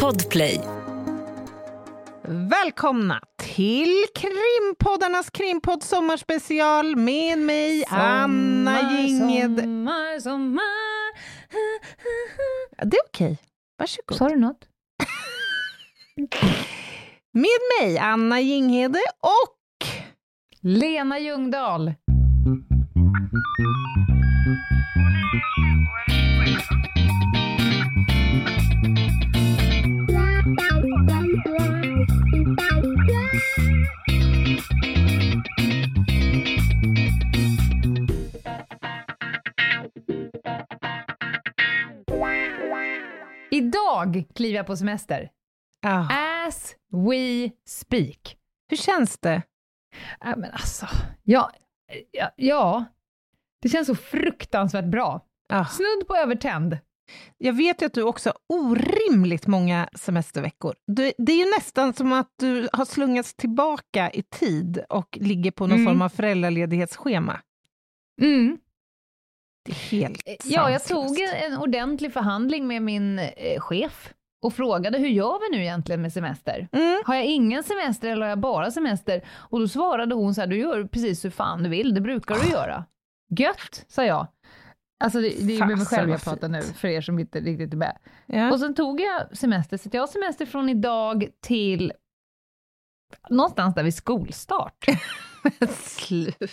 Podplay. Välkomna till krimpoddarnas krimpodd sommarspecial med mig Anna Ginged. Sommar, sommar. Det är okej, varsågod. Sa du något? Med mig Anna Jinghede och Lena Ljungdahl. Idag kliver jag på semester. Ah, As we speak. hur känns det? Ja, men alltså, ja, ja, ja, det känns så fruktansvärt bra. Ah, Snudd på övertänd. jag vet ju att du också har orimligt många semesterveckor. Du, det är ju nästan som att du har slungats tillbaka i tid och ligger på någon Mm. form av föräldraledighetsschema. Mm. Helt Ja, jag tog en ordentlig förhandling med min eh, chef och frågade hur gör vi nu egentligen med semester? Mm. Har jag ingen semester eller har jag bara semester? Och då svarade hon så här, du gör precis hur fan du vill, det brukar du göra. Gött, sa jag. Alltså det, det är ju med mig själv jag pratar nu, för er som inte riktigt är med. Ja. Och sen tog jag semester, så jag har semester från idag till någonstans där vid skolstart. Slut.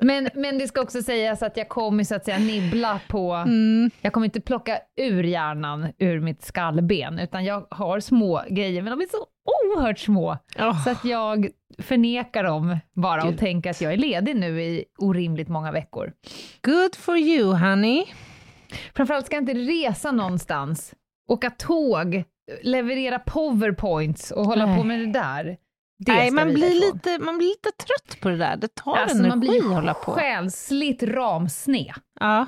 Men, men det ska också sägas att jag kommer så att säga nibbla på, Mm. jag kommer inte plocka ur hjärnan ur mitt skallben, utan jag har små grejer, men de är så oerhört små, Oh. så att jag förnekar dem bara och Gud. tänker att jag är ledig nu i orimligt många veckor. Good for you, honey. Framförallt ska jag inte resa någonstans, åka tåg, leverera powerpoints och hålla Nej. på med det där. Nej, man blir, ifrån. lite, man blir lite trött på det där. Det tar Alltså, energi man blir att hålla på. själsligt ramsned. Ja,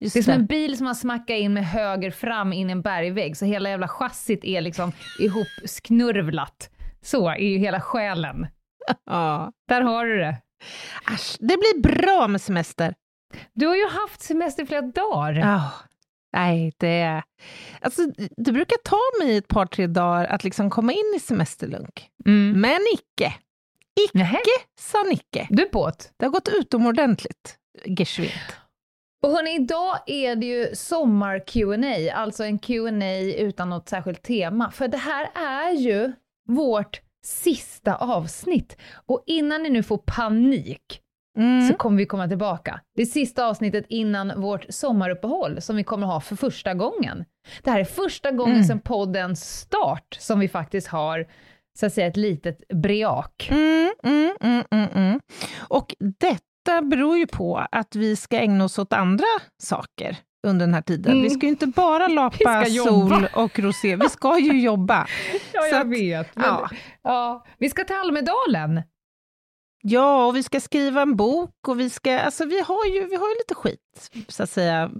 Det är det. som en bil som har smackat in med höger fram in i en bergvägg, så hela jävla chassit är liksom ihopsknurvlat. Så är ju hela själen. Ja. Där har du det. Asch, det blir bra med semester. Du har ju haft semester i flera dagar. Ja. Nej, det... Alltså, det brukar ta mig ett par, tre dagar att liksom komma in i semesterlunk. Mm. Men icke. Icke sa Nicke. du på't. Det har gått utomordentligt geschwint. Och hörni, idag är det ju sommar Q&A, alltså en Q&A utan något särskilt tema. För det här är ju vårt sista avsnitt. Och innan ni nu får panik Mm. så kommer vi komma tillbaka. Det är sista avsnittet innan vårt sommaruppehåll som vi kommer ha för första gången. Det här är första gången Mm. sedan poddens start som vi faktiskt har så att säga ett litet break. Mm, mm, mm, mm, mm. Och detta beror ju på att vi ska ägna oss åt andra saker under den här tiden. Mm. Vi ska ju inte bara lapa sol och rosé, vi ska ju jobba. Ja, Så att- vet. Men, Ja. ja. Vi ska till Almedalen. Ja, och vi ska skriva en bok och vi ska, alltså vi har ju, vi har ju lite skit, så att säga,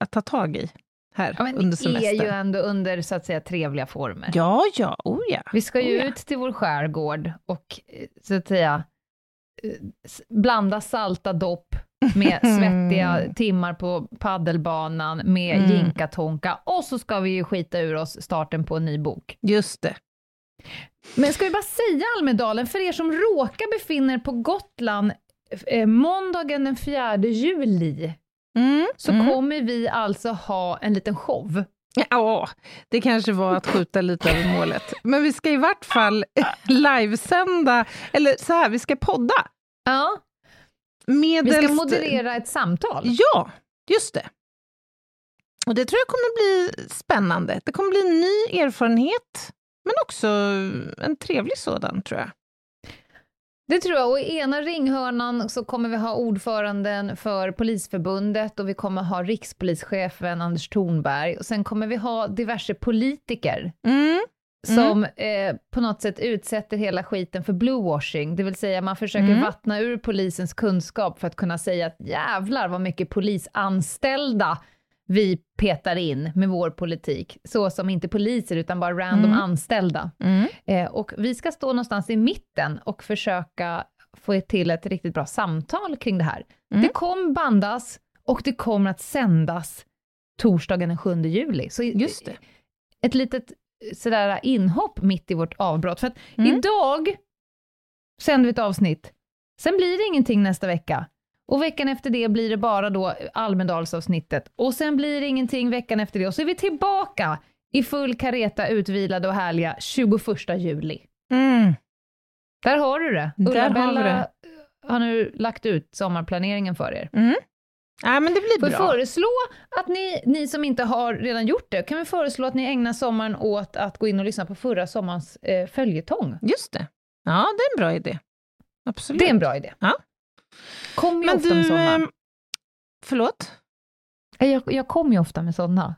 att ta tag i här Ja, under det är ju semestern. ändå under så att säga trevliga former. Ja, ja, oh ja. Vi ska ju Oh ja. ut till vår skärgård och eh, så att säga eh, blanda salta dopp med svettiga timmar på paddelbanan med Mm. jinkatonka och så ska vi ju skita ur oss starten på en ny bok. Just det. Men ska vi bara säga Almedalen, för er som råkar befinna er på Gotland eh, måndagen den 4 juli, Mm, så mm. kommer vi alltså ha en liten show. Ja, det kanske var att skjuta lite över målet. Men vi ska i vart fall livesända, eller så här, vi ska podda. Ja, vi Medelst... ska moderera ett samtal. Ja, just det. Och det tror jag kommer bli spännande. Det kommer bli en ny erfarenhet, men också en trevlig sådan, tror jag. Det tror jag. Och i ena ringhörnan så kommer vi ha ordföranden för Polisförbundet och vi kommer ha rikspolischefen Anders Thornberg. Och sen kommer vi ha diverse politiker Mm. som eh, på något sätt utsätter hela skiten för bluewashing. Det vill säga man försöker Mm. vattna ur polisens kunskap för att kunna säga att jävlar vad mycket polisanställda vi petar in med vår politik. Så som inte poliser utan bara random Mm. anställda. Mm. Eh, och vi ska stå någonstans i mitten och försöka få till ett riktigt bra samtal kring det här. Mm. Det kommer bandas och det kommer att sändas torsdagen den 7 juli. Så Just det. ett litet sådär inhopp mitt i vårt avbrott. För att Mm. idag sänder vi ett avsnitt, sen blir det ingenting nästa vecka. Och veckan efter det blir det bara då Almedalsavsnittet. Och sen blir det ingenting veckan efter det. Och så är vi tillbaka i full kareta, utvilade och härliga 21 juli. Mm. Där har du det. Har Ulla-Bella det. har nu lagt ut sommarplaneringen för er. Mm. Nej, men det blir Får bra. föreslå att ni, ni som inte har redan gjort det, kan vi föreslå att ni ägnar sommaren åt att gå in och lyssna på förra sommarens eh, följetong. Just det. Ja, det är en bra idé. Absolut. Det är en bra idé. Ja. Kom ju Men ofta med du, sådana. ehm, förlåt? Jag, jag kommer ju ofta med sådana.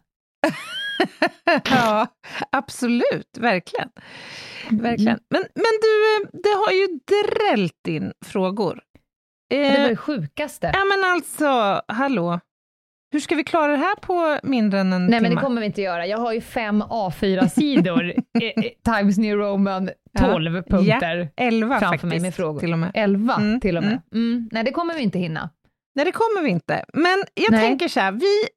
ja, absolut, verkligen. verkligen. Mm. Men, men du, eh, det har ju drällt in frågor. Det var Eh, det sjukaste. ja, men alltså, hallå. Hur ska vi klara det här på mindre än en Nej, timme? men det kommer vi inte göra. Jag har ju fem A4-sidor, eh, eh, Times New Roman, Ja. 12 punkter Elva framför faktiskt, mig med frågor. till och med. 11 Mm, till och med. Mm. Nej, det kommer vi inte hinna. Nej, det kommer vi inte. Men jag Nej. tänker så här, vi,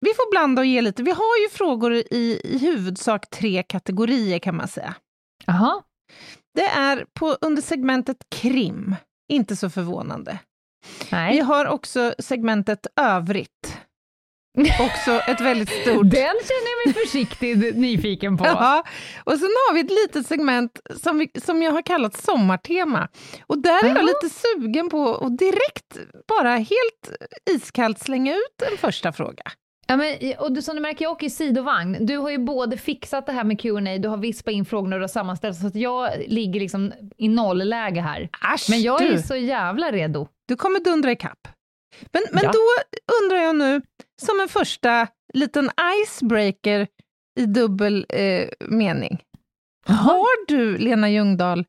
vi får blanda och ge lite. Vi har ju frågor i, i huvudsak tre kategorier kan man säga. Jaha. Det är på, under segmentet krim, inte så förvånande. Vi Nej. har också segmentet övrigt, också ett väldigt stort... Den känner jag mig försiktigt nyfiken på. Ja, och sen har vi ett litet segment som, vi, som jag har kallat sommartema. Och där är jag lite sugen på att direkt, bara helt iskallt slänga ut en första fråga. Ja, men, och du, som du märker, jag åker ju sidovagn. Du har ju både fixat det här med Q&A, du har vispat in frågorna och du har sammanställt, så att jag ligger liksom i nollläge här. Asch, Men jag du, är så jävla redo. du kommer dundra ikapp. Men, men Ja. då undrar jag nu, som en första liten icebreaker i dubbel eh, mening. Har du, Lena Ljungdahl,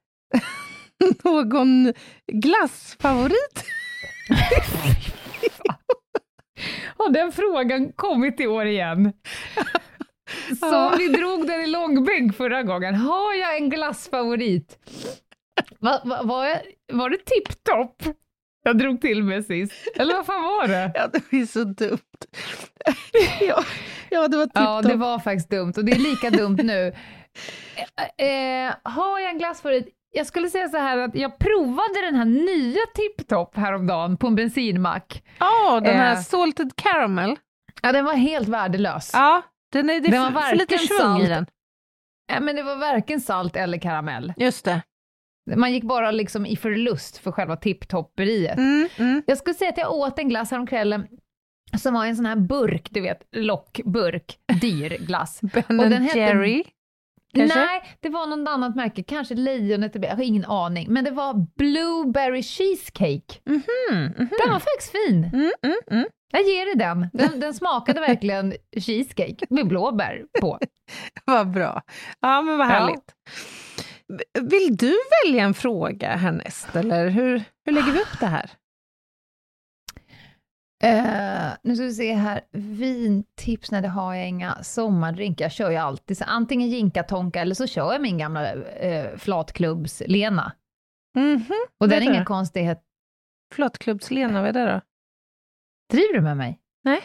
någon glassfavorit? Har den frågan kommit i år igen? Ja. vi drog den i långbänk förra gången. Har jag en glassfavorit? Va, va, var, jag, var det tipptopp jag drog till med sist? Eller vad fan var det? Ja, det är så dumt. ja, ja, det var Ja, tipptopp. det var faktiskt dumt och det är lika dumt nu. Eh, eh, har jag en glassfavorit? Jag skulle säga så här att jag provade den här nya tipptopp häromdagen på en bensinmack. Ja, den här Eh. salted caramel. Ja, den var helt värdelös. Ja, den är, det Den var för, för lite svung i den. Ja, men det var varken salt eller karamell. Just det. Man gick bara liksom i förlust för själva tipptopperiet. Mm, mm. Jag skulle säga att jag åt en glass häromkvällen som var en sån här burk, du vet, lockburk, dyr glass. Ben Och den hette- Jerry. Kanske? Nej, det var något annat märke, kanske Lejonet, jag har ingen aning. Men det var Blueberry Cheesecake. Mhm, mhm. Den var faktiskt fin. Mm, mm, mm. Jag ger dig den. Den, den smakade verkligen cheesecake med blåbär på. Vad bra. Ja, men vad Ja. Vill du välja en fråga härnäst, eller hur, hur lägger vi upp det här? Eh, nu ska vi se här, vintips, nej det har jag inga. Sommardrink, jag kör ju alltid så antingen ginkatonka eller så kör jag min gamla uh, flatklubbs-Lena. Mhm. Och den Vad är det? konstighet. Flottklubbs-Lena, vad är det då? Driver du med mig? Nej.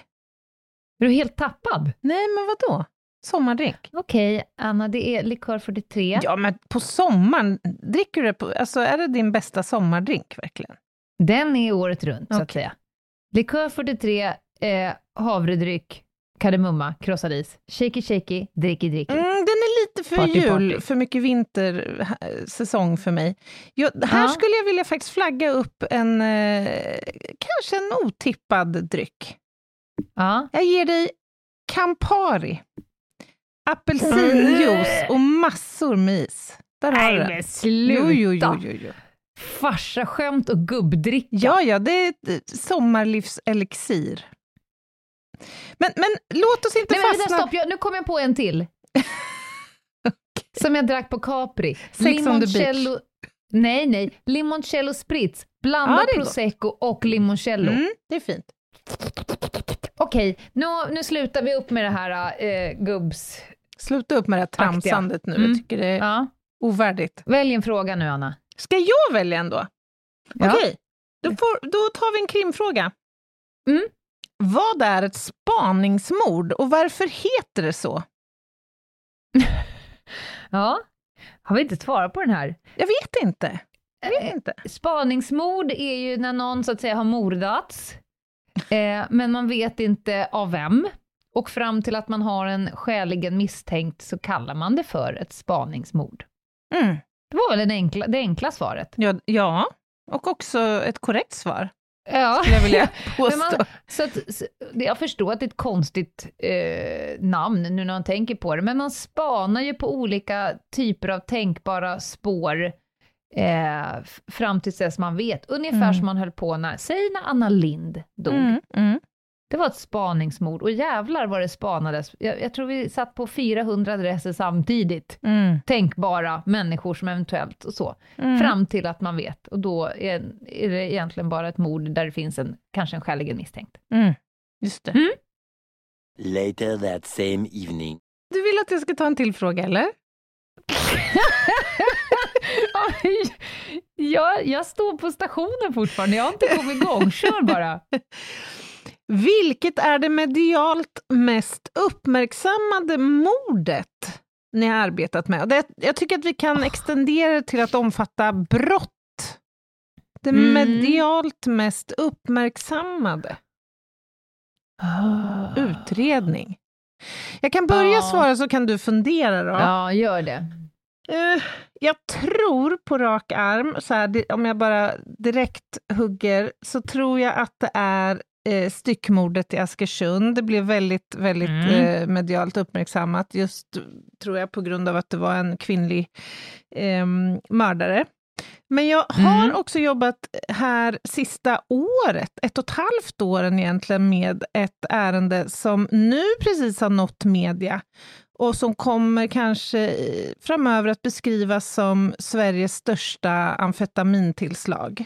Är du helt tappad? Nej, men vad då? Sommardrink? Okej, Anna, det är likör 43. Ja, men på sommaren, dricker du det på, alltså är det din bästa sommardrink verkligen? Den är året runt, så att säga. Likör 43, eh, havredryck, kardemumma, krossad is. Shaky shaky, dricky dricky. Mm, den är lite för Party, jul, party. för mycket vintersäsong för mig. Jag, här Ja. skulle jag vilja faktiskt flagga upp en, eh, kanske en otippad dryck. Ja. Jag ger dig Campari. Apelsinjuice och massor med is. Där har du Nej men sluta! Jo, jo, jo, jo, jo. Farsaskämt och gubbdricka. Ja, ja, det är ett sommarlivselixir. Men, men låt oss inte Nej, men vänta, fastna... stopp, jag, nu kom jag på en till. Som jag drack på Capri. Sex on the Limoncello... Nej, nej. Limoncello spritz. Är gott. prosecco och limoncello. Mm, det är fint. Okej, nu, nu slutar vi upp med det här eh, gubbs... Sluta upp med det här tramsandet nu. Mm. Jag tycker det är Ja. ovärdigt. Välj en fråga nu, Anna. Ska jag välja ändå? Ja. Okej, då, får, då tar vi en krimfråga. Mm. Vad är ett spaningsmord och varför heter det så? Ja, har vi inte svarat på den här? Jag vet inte. Jag vet inte. Spaningsmord är ju när någon så att säga har mordats, eh, men man vet inte av vem. Och fram till att man har en skäligen misstänkt så kallar man det för ett spaningsmord. Mm. Det var väl enkla, det enkla svaret? Ja, ja, och också ett korrekt svar, Ja. skulle jag vilja påstå. man, så att, så, jag förstår att det är ett konstigt eh, namn nu när man tänker på det, men man spanar ju på olika typer av tänkbara spår eh, fram tills dess man vet. Ungefär Mm. som man höll på när, säg när Anna Lind dog. Mm, mm. Det var ett spaningsmord och jävlar vad det spanades. Jag, jag tror vi satt på 400 adresser samtidigt. Mm, Tänkbara människor som eventuellt och så. mm. Fram till att man vet. Och då är, är det egentligen bara ett mord där det finns en, kanske en skäligen misstänkt. Mm. Just det. Mm. Later that same evening. Du vill att jag ska ta en till fråga, eller? Jag, jag står på stationen fortfarande, jag har inte kommit igång. Kör bara. Vilket är det medialt mest uppmärksammade mordet ni har arbetat med? Och Det, jag tycker att vi kan extendera det till att omfatta brott. Det Mm. medialt mest uppmärksammade. Utredning. Jag kan börja Ja. svara så kan du fundera då. Ja, gör det. Eh, jag tror på rak arm, så här, om jag bara direkt hugger, så tror jag att det är eh, styckmordet i Askersund. Det blev väldigt, väldigt Mm. eh, medialt uppmärksammat, just tror jag på grund av att det var en kvinnlig eh, mördare. Men jag har Mm. också jobbat här sista året, ett och ett halvt åren egentligen, med ett ärende som nu precis har nått media och som kommer kanske eh, framöver att beskrivas som Sveriges största amfetamintillslag.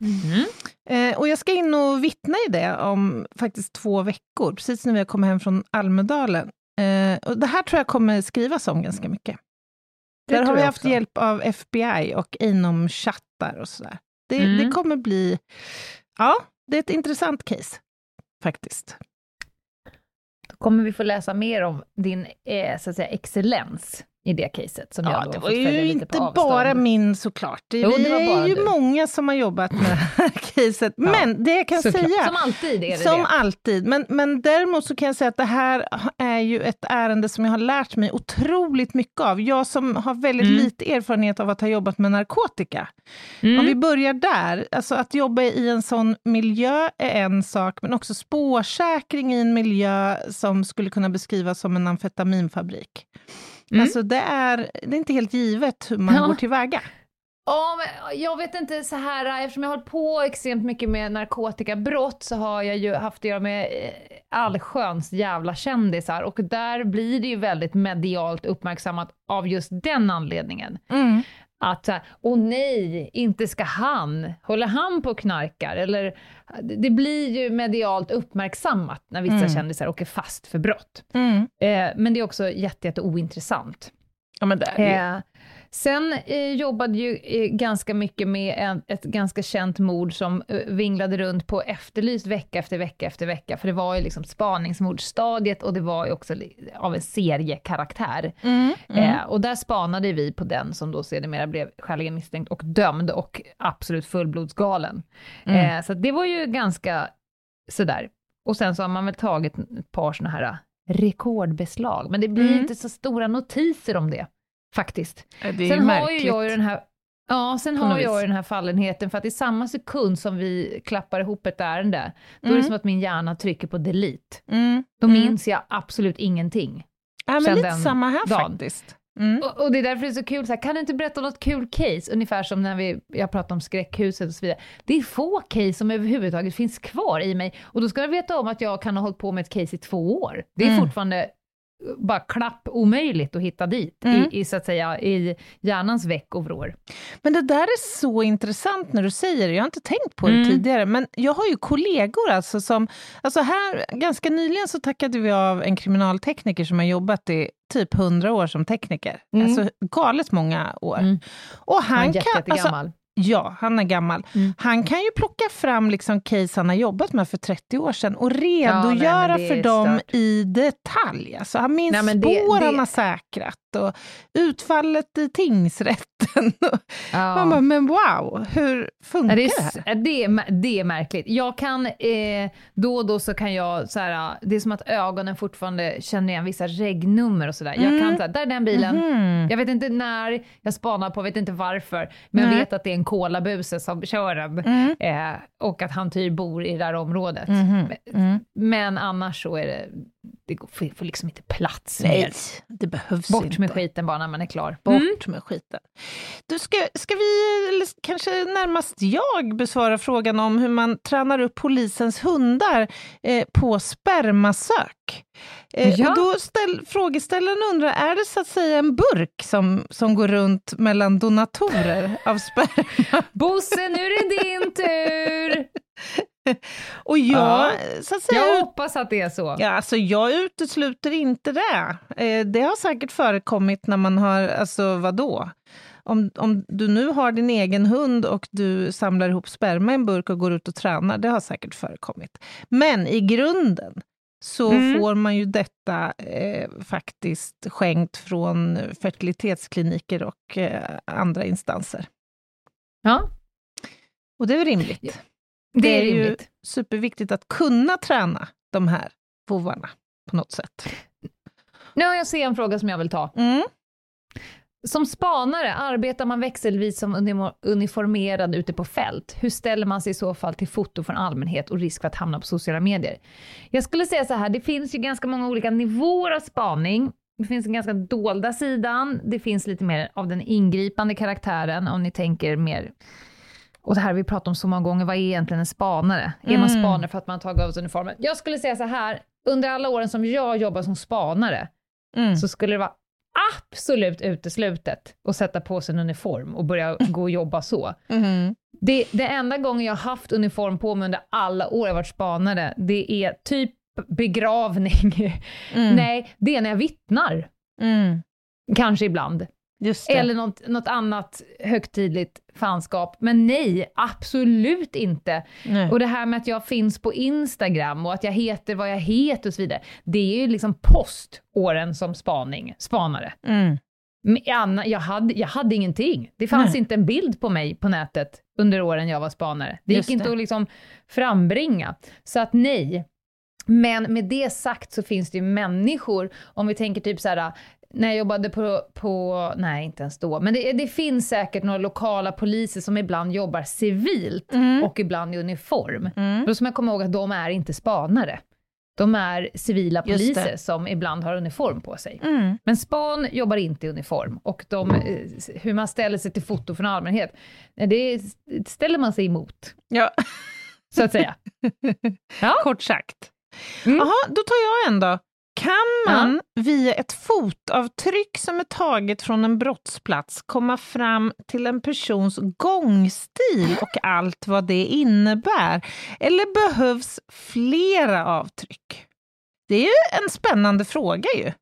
Mhm. Eh, och jag ska in och vittna i det om faktiskt två veckor, precis när vi har kommit hem från Almedalen. Eh, och det här tror jag kommer skrivas om ganska mycket. Det Där har vi haft också. hjälp av FBI och inom chattar och sådär. Det, Mm. det kommer bli... Ja, det är ett intressant case, faktiskt. Då kommer vi få läsa mer om din eh, så att säga, excellens i det caset som jag Ja, då det var ju inte bara min såklart. Det, Jo, det var bara är ju du. många som har jobbat med det här caset. Men det jag kan Såklart. säga... Som alltid är det Som det. alltid. Men, men däremot så kan jag säga att det här är ju ett ärende som jag har lärt mig otroligt mycket av. Jag som har väldigt Mm. lite erfarenhet av att ha jobbat med narkotika. Mm. Om vi börjar där, alltså att jobba i en sån miljö är en sak, men också spårsäkring i en miljö som skulle kunna beskrivas som en amfetaminfabrik. Mm. Alltså det är, det är inte helt givet hur man Ja. går tillväga. Ja, men jag vet inte så här, eftersom jag har hållit på extremt mycket med narkotikabrott så har jag ju haft att göra med eh, allsköns jävla kändisar och där blir det ju väldigt medialt uppmärksammat av just den anledningen. Mm. Att åh nej, inte ska han, håller han på och knarkar? Eller, det blir ju medialt uppmärksammat när vissa Mm. kändisar åker fast för brott. Mm. Eh, men det är också jätte, jätte ointressant. Ja, men det är det. Eh, sen eh, jobbade ju eh, ganska mycket med en, ett ganska känt mord som eh, vinglade runt på Efterlyst vecka efter vecka efter vecka, för det var ju liksom spaningsmordstadiet och det var ju också av en seriekaraktär. Mm. Mm. Eh, och där spanade vi på den som då sedermera blev skäligen misstänkt och dömd och absolut fullblodsgalen. Mm. Eh, så det var ju ganska sådär. Och sen så har man väl tagit ett par sådana här rekordbeslag, men det blir Mm. inte så stora notiser om det, faktiskt. ju Sen har ju jag ju den här Ja, sen har jag ju den här fallenheten för att i samma sekund som vi klappar ihop ett ärende, då är det Mm. som att min hjärna trycker på delete. Mm. Då Mm. minns jag absolut ingenting. Ja, men lite samma här dagen. faktiskt. Mm. Och, och det är därför det är så kul, så här, kan du inte berätta något kul case? Ungefär som när vi, jag pratade om skräckhuset och så vidare. Det är få case som överhuvudtaget finns kvar i mig. Och då ska du veta om att jag kan ha hållit på med ett case i två år. Det är Mm. fortfarande bara klapp omöjligt att hitta dit Mm. i, i, så att säga, i hjärnans veck och vrår. Men det där är så intressant när du säger det. Jag har inte tänkt på det Mm. tidigare. Men jag har ju kollegor alltså som... Alltså här, ganska nyligen så tackade vi av en kriminaltekniker som har jobbat i typ 100 år som tekniker. Mm. Alltså galet många år. Mm. Och Han han är jätte, kan... Alltså. Ja, han är gammal. Mm. Han kan ju plocka fram liksom case han har jobbat med för 30 år sedan och Ja, redogöra nej, men det för dem stört. i detalj. Alltså, han minns Nej, det- spår det- han har säkrat och utfallet i tingsrätten. Ja. Man bara, men wow, hur funkar det, det, är, här? det, är, det är märkligt. Jag kan, eh, då och då så kan jag, så här, det är som att ögonen fortfarande känner igen vissa regnummer och sådär. Jag Mm. kan så här, där är den bilen. Mhm. Jag vet inte när jag spanar på, vet inte varför, men jag Nej. vet att det är en kolabuse som kör den Mm. eh, och att han typ bor i det där området. Mhm. Mm. Men annars så är det, det får liksom inte plats Nej, mer. det behövs Bort inte. med skiten bara när man är klar. Bort Mm. med skiten. Du, ska, ska vi, eller kanske närmast jag, besvara frågan om hur man tränar upp polisens hundar eh, på spermasök? Eh, Ja. Och då ställ, frågeställaren undrar, är det så att säga en burk som, som går runt mellan donatorer av sperma? Bosse, nu är det din tur! Och jag, Ja. så att säga, Jag hoppas att det är så. Ja, alltså jag utesluter inte det. Eh, det har säkert förekommit när man har, alltså vadå? Om, om du nu har din egen hund och du samlar ihop sperma i en burk och går ut och tränar, det har säkert förekommit. Men i grunden så Mm. får man ju detta eh, faktiskt skänkt från fertilitetskliniker och eh, andra instanser. Ja, Och det är väl rimligt. Det är ju rimligt. superviktigt att kunna träna de här vovarna på något sätt. Nu har jag ser en fråga som jag vill ta. Mm. Som spanare, arbetar man växelvis som uniformerad ute på fält? Hur ställer man sig i så fall till foto från allmänhet och risk för att hamna på sociala medier? Jag skulle säga så här, det finns ju ganska många olika nivåer av spaning. Det finns den ganska dolda sidan, det finns lite mer av den ingripande karaktären, om ni tänker mer och det här har vi pratat om så många gånger, vad är egentligen en spanare? Är man Mm. spanare för att man tagit av sig uniformen? Jag skulle säga så här, under alla åren som jag jobbar som spanare, Mm. så skulle det vara absolut uteslutet att sätta på sig en uniform och börja gå och jobba så. Mhm. Det, det enda gången jag har haft uniform på mig under alla år jag varit spanare, det är typ begravning. Mm. Nej, det är när jag vittnar. Mm. Kanske ibland. Eller något, något annat högtidligt fanskap. Men nej, absolut inte. Nej. Och det här med att jag finns på Instagram och att jag heter vad jag heter och så vidare. Det är ju liksom post åren som spaning, spanare. Mm. Anna, jag, hade, jag hade ingenting. Det fanns Nej. inte en bild på mig på nätet under åren jag var spanare. Det Just gick inte det. att liksom frambringa. Så att nej. Men med det sagt så finns det ju människor, om vi tänker typ så här, när jag jobbade på, på nej inte ens då, men det, det finns säkert några lokala poliser som ibland jobbar civilt Mm. och ibland i uniform. Mm. Då ska man komma ihåg att de är inte spanare. De är civila poliser som ibland har uniform på sig. Mm. Men span jobbar inte i uniform och de, eh, hur man ställer sig till foto från allmänhet, eh, det ställer man sig emot, Ja, så att säga. Ja. kort sagt. Mm. Jaha, då tar jag en då. Kan man via ett fotavtryck som är taget från en brottsplats komma fram till en persons gångstil och allt vad det innebär? Eller behövs flera avtryck? Det är ju en spännande fråga ju.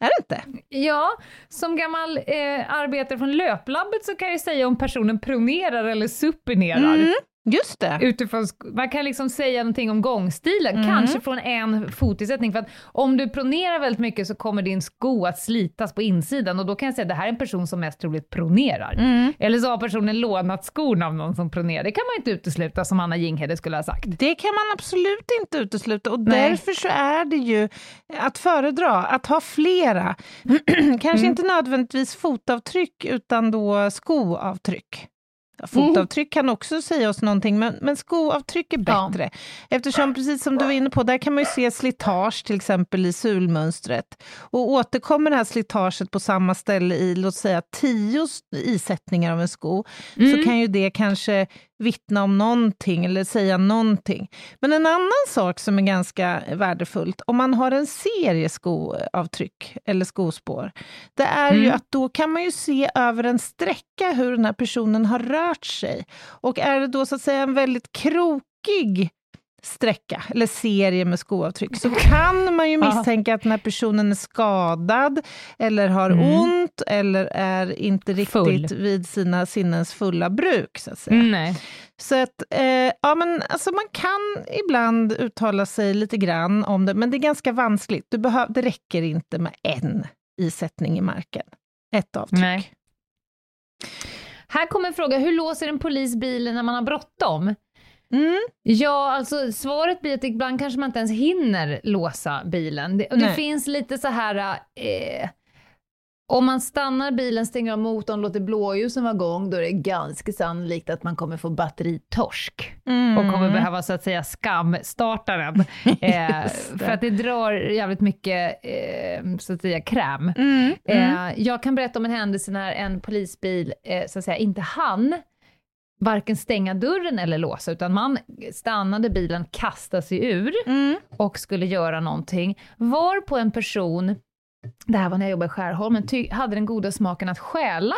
Är det inte? Ja, som gammal eh, arbetare från löplabbet så kan jag säga om personen pronerar eller supinerar. Mm, just det. Utifrån, man kan liksom säga någonting om gångstilen, Mm. kanske från en fotisättning. För att om du pronerar väldigt mycket så kommer din sko att slitas på insidan och då kan jag säga att det här är en person som mest troligt pronerar. Mm. Eller så har personen lånat skorna av någon som pronerar. Det kan man inte utesluta som Anna Jinghede skulle ha sagt. Det kan man absolut inte utesluta och Nej. därför så är det ju att föredra att ha flera. Kanske Mm. inte nödvändigtvis fotavtryck utan då skoavtryck. Ja, Fotavtryck kan också säga oss någonting, men, men skoavtryck är Ja. bättre. Eftersom, precis som du var inne på, där kan man ju se slitage till exempel i sulmönstret. Och återkommer det här slitaget på samma ställe i, låt säga, tio isättningar av en sko, så Mm. kan ju det kanske vittna om någonting eller säga någonting. Men en annan sak som är ganska värdefullt, om man har en serie skoavtryck eller skospår, det är ju Mm. att då kan man ju se över en sträcka hur den här personen har rört sig. Och är det då så att säga en väldigt krokig sträcka eller serie med skoavtryck så kan man ju misstänka att när personen är skadad eller har Mm. ont eller är inte riktigt Full. vid sina sinnens fulla bruk. Så att säga. Nej. Så att, eh, ja men alltså man kan ibland uttala sig lite grann om det, men det är ganska vanskligt. Du behöv, det räcker inte med en isättning i marken. Ett avtryck. Nej. Här kommer en fråga, hur låser en polis bilen när man har bråttom? Mm, Ja, alltså svaret blir att ibland kanske man inte ens hinner låsa bilen. Det, det finns lite så här, eh, om man stannar bilen, stänger av motorn, låter blåljusen vara igång, då är det ganska sannolikt att man kommer få batteritorsk mm. och kommer behöva så att säga skamstarta den. Eh, för att det drar jävligt mycket eh, så att säga kräm. Mm, mm. Eh, jag kan berätta om en händelse när en polisbil eh, så att säga, inte hann varken stänga dörren eller låsa, utan man stannade bilen, kastade sig ur Mm. och skulle göra någonting. Var på en person, det här var när jag jobbade i Skärholmen, hade den goda smaken att stjäla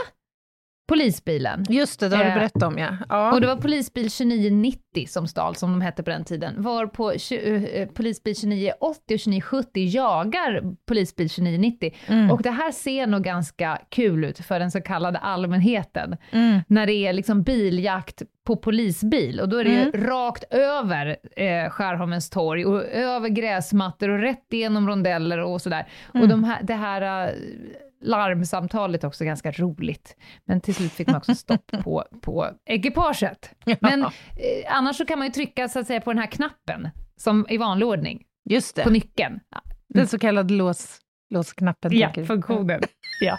polisbilen. Just det, det har du Eh, berättat om ja. ja. Och det var polisbil 2990 som stal, som de hette på den tiden. Var på tju- eh, polisbil 2980 och 2970 jagar polisbil 2990. Mm. Och det här ser nog ganska kul ut för den så kallade allmänheten. Mm. När det är liksom biljakt på polisbil och då är det Mm. rakt över eh, Skärholmens torg och över gräsmattor och rätt igenom rondeller och sådär. Mm. Och de här, det här eh, larmsamtalet också ganska roligt. Men till slut fick man också stopp på, på ekipaget. Men eh, annars så kan man ju trycka så att säga på den här knappen, som i vanlig ordning, Just det, på nyckeln. den så kallade lås, låsknappen. Ja, funktionen. Ja.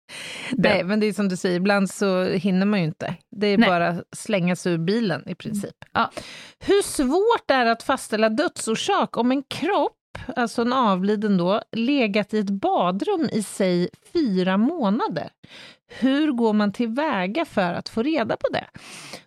Nej, men det är som du säger, ibland så hinner man ju inte. Det är Nej. bara slänga sig ur bilen i princip. Ja. Hur svårt är det att fastställa dödsorsak om en kropp, alltså en avliden då, legat i ett badrum i sig fyra månader? Hur går man tillväga för att få reda på det?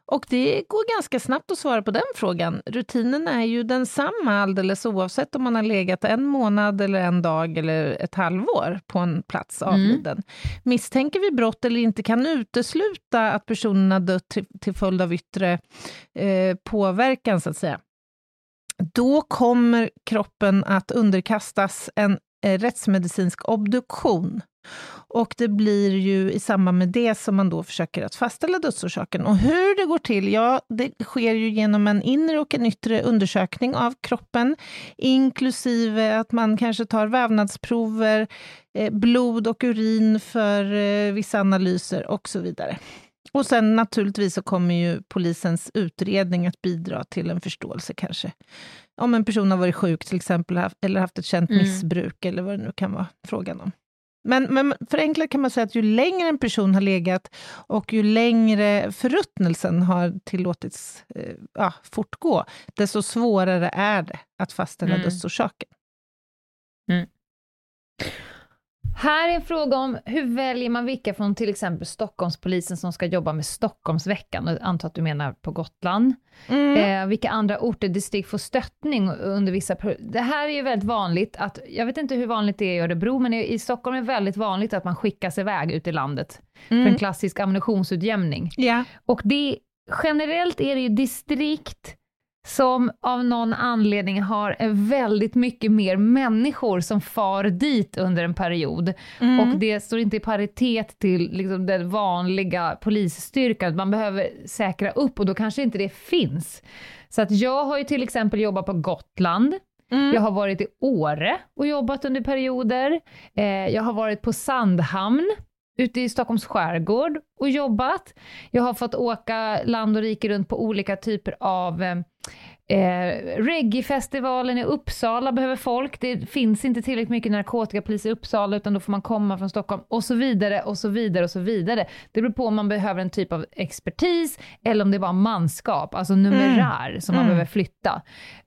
Och det går ganska snabbt att svara på den frågan. Rutinen är ju densamma alldeles oavsett om man har legat en månad eller en dag eller ett halvår på en plats avliden. Misstänker vi brott eller inte kan utesluta att personen har dött till, till följd av yttre eh, påverkan, så att säga, då kommer kroppen att underkastas en eh, rättsmedicinsk obduktion. Och det blir ju i samband med det som man då försöker att fastställa dödsorsaken. Och hur det går till, ja, det sker ju genom en inre och en yttre undersökning av kroppen, inklusive att man kanske tar vävnadsprover, eh, blod och urin för eh, vissa analyser och så vidare. Och sen naturligtvis så kommer ju polisens utredning att bidra till en förståelse kanske. Om en person har varit sjuk till exempel, eller haft ett känt Mm. missbruk, eller vad det nu kan vara frågan om. Men, men förenklat kan man säga att ju längre en person har legat och ju längre förruttnelsen har tillåtits eh, ja, fortgå, desto svårare är det att fastställa Mm. dödsorsaken. Här är en fråga om hur väljer man vilka från till exempel Stockholmspolisen som ska jobba med Stockholmsveckan? Jag antar att du menar på Gotland. Mm. Eh, vilka andra orter, distrikt får stöttning under vissa... Det här är ju väldigt vanligt att, jag vet inte hur vanligt det är i Örebro, men i Stockholm är det väldigt vanligt att man skickas iväg ut i landet för en Mm. klassisk ammunitionsutjämning. Ja. Och det, generellt är det ju distrikt som av någon anledning har väldigt mycket mer människor som far dit under en period. Mm. Och det står inte i paritet till liksom, den vanliga polisstyrkan. Man behöver säkra upp och då kanske inte det finns. Så att jag har ju till exempel jobbat på Gotland. Mm. Jag har varit i Åre och jobbat under perioder. Eh, jag har varit på Sandhamn ute i Stockholms skärgård och jobbat. Jag har fått åka land och rike runt på olika typer av eh, Eh, Reggae-festivalen i Uppsala behöver folk. Det finns inte tillräckligt mycket narkotikapolis i Uppsala utan då får man komma från Stockholm och så vidare och så vidare och så vidare. Det beror på om man behöver en typ av expertis eller om det är bara manskap, alltså numerär som man Mm. behöver flytta.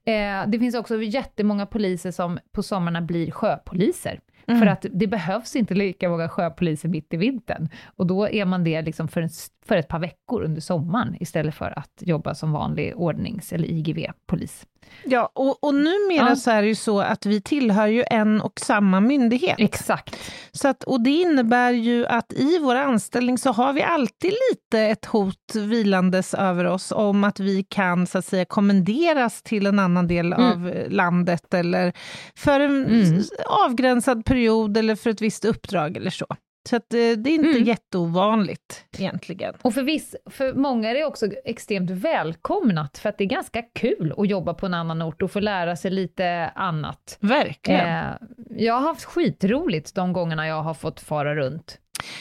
Eh, det finns också jättemånga poliser som på sommarna blir sjöpoliser. Mm. För att det behövs inte lika många sjöpoliser mitt i vintern. Och då är man det liksom för, en, för ett par veckor under sommaren, istället för att jobba som vanlig ordnings eller IGV-polis. Ja, och, och numera Ja. så är det ju så att vi tillhör ju en och samma myndighet. Exakt. Så att, och det innebär ju att i vår anställning så har vi alltid lite ett hot vilandes över oss om att vi kan så att säga kommenderas till en annan del Mm. av landet eller för en Mm. avgränsad period eller för ett visst uppdrag eller så. Så att, eh, det är inte Mm. jätteovanligt egentligen. Och för, viss, för många är det också extremt välkomnat, för att det är ganska kul att jobba på en annan ort och få lära sig lite annat. Verkligen. Eh, jag har haft skitroligt de gångerna jag har fått fara runt.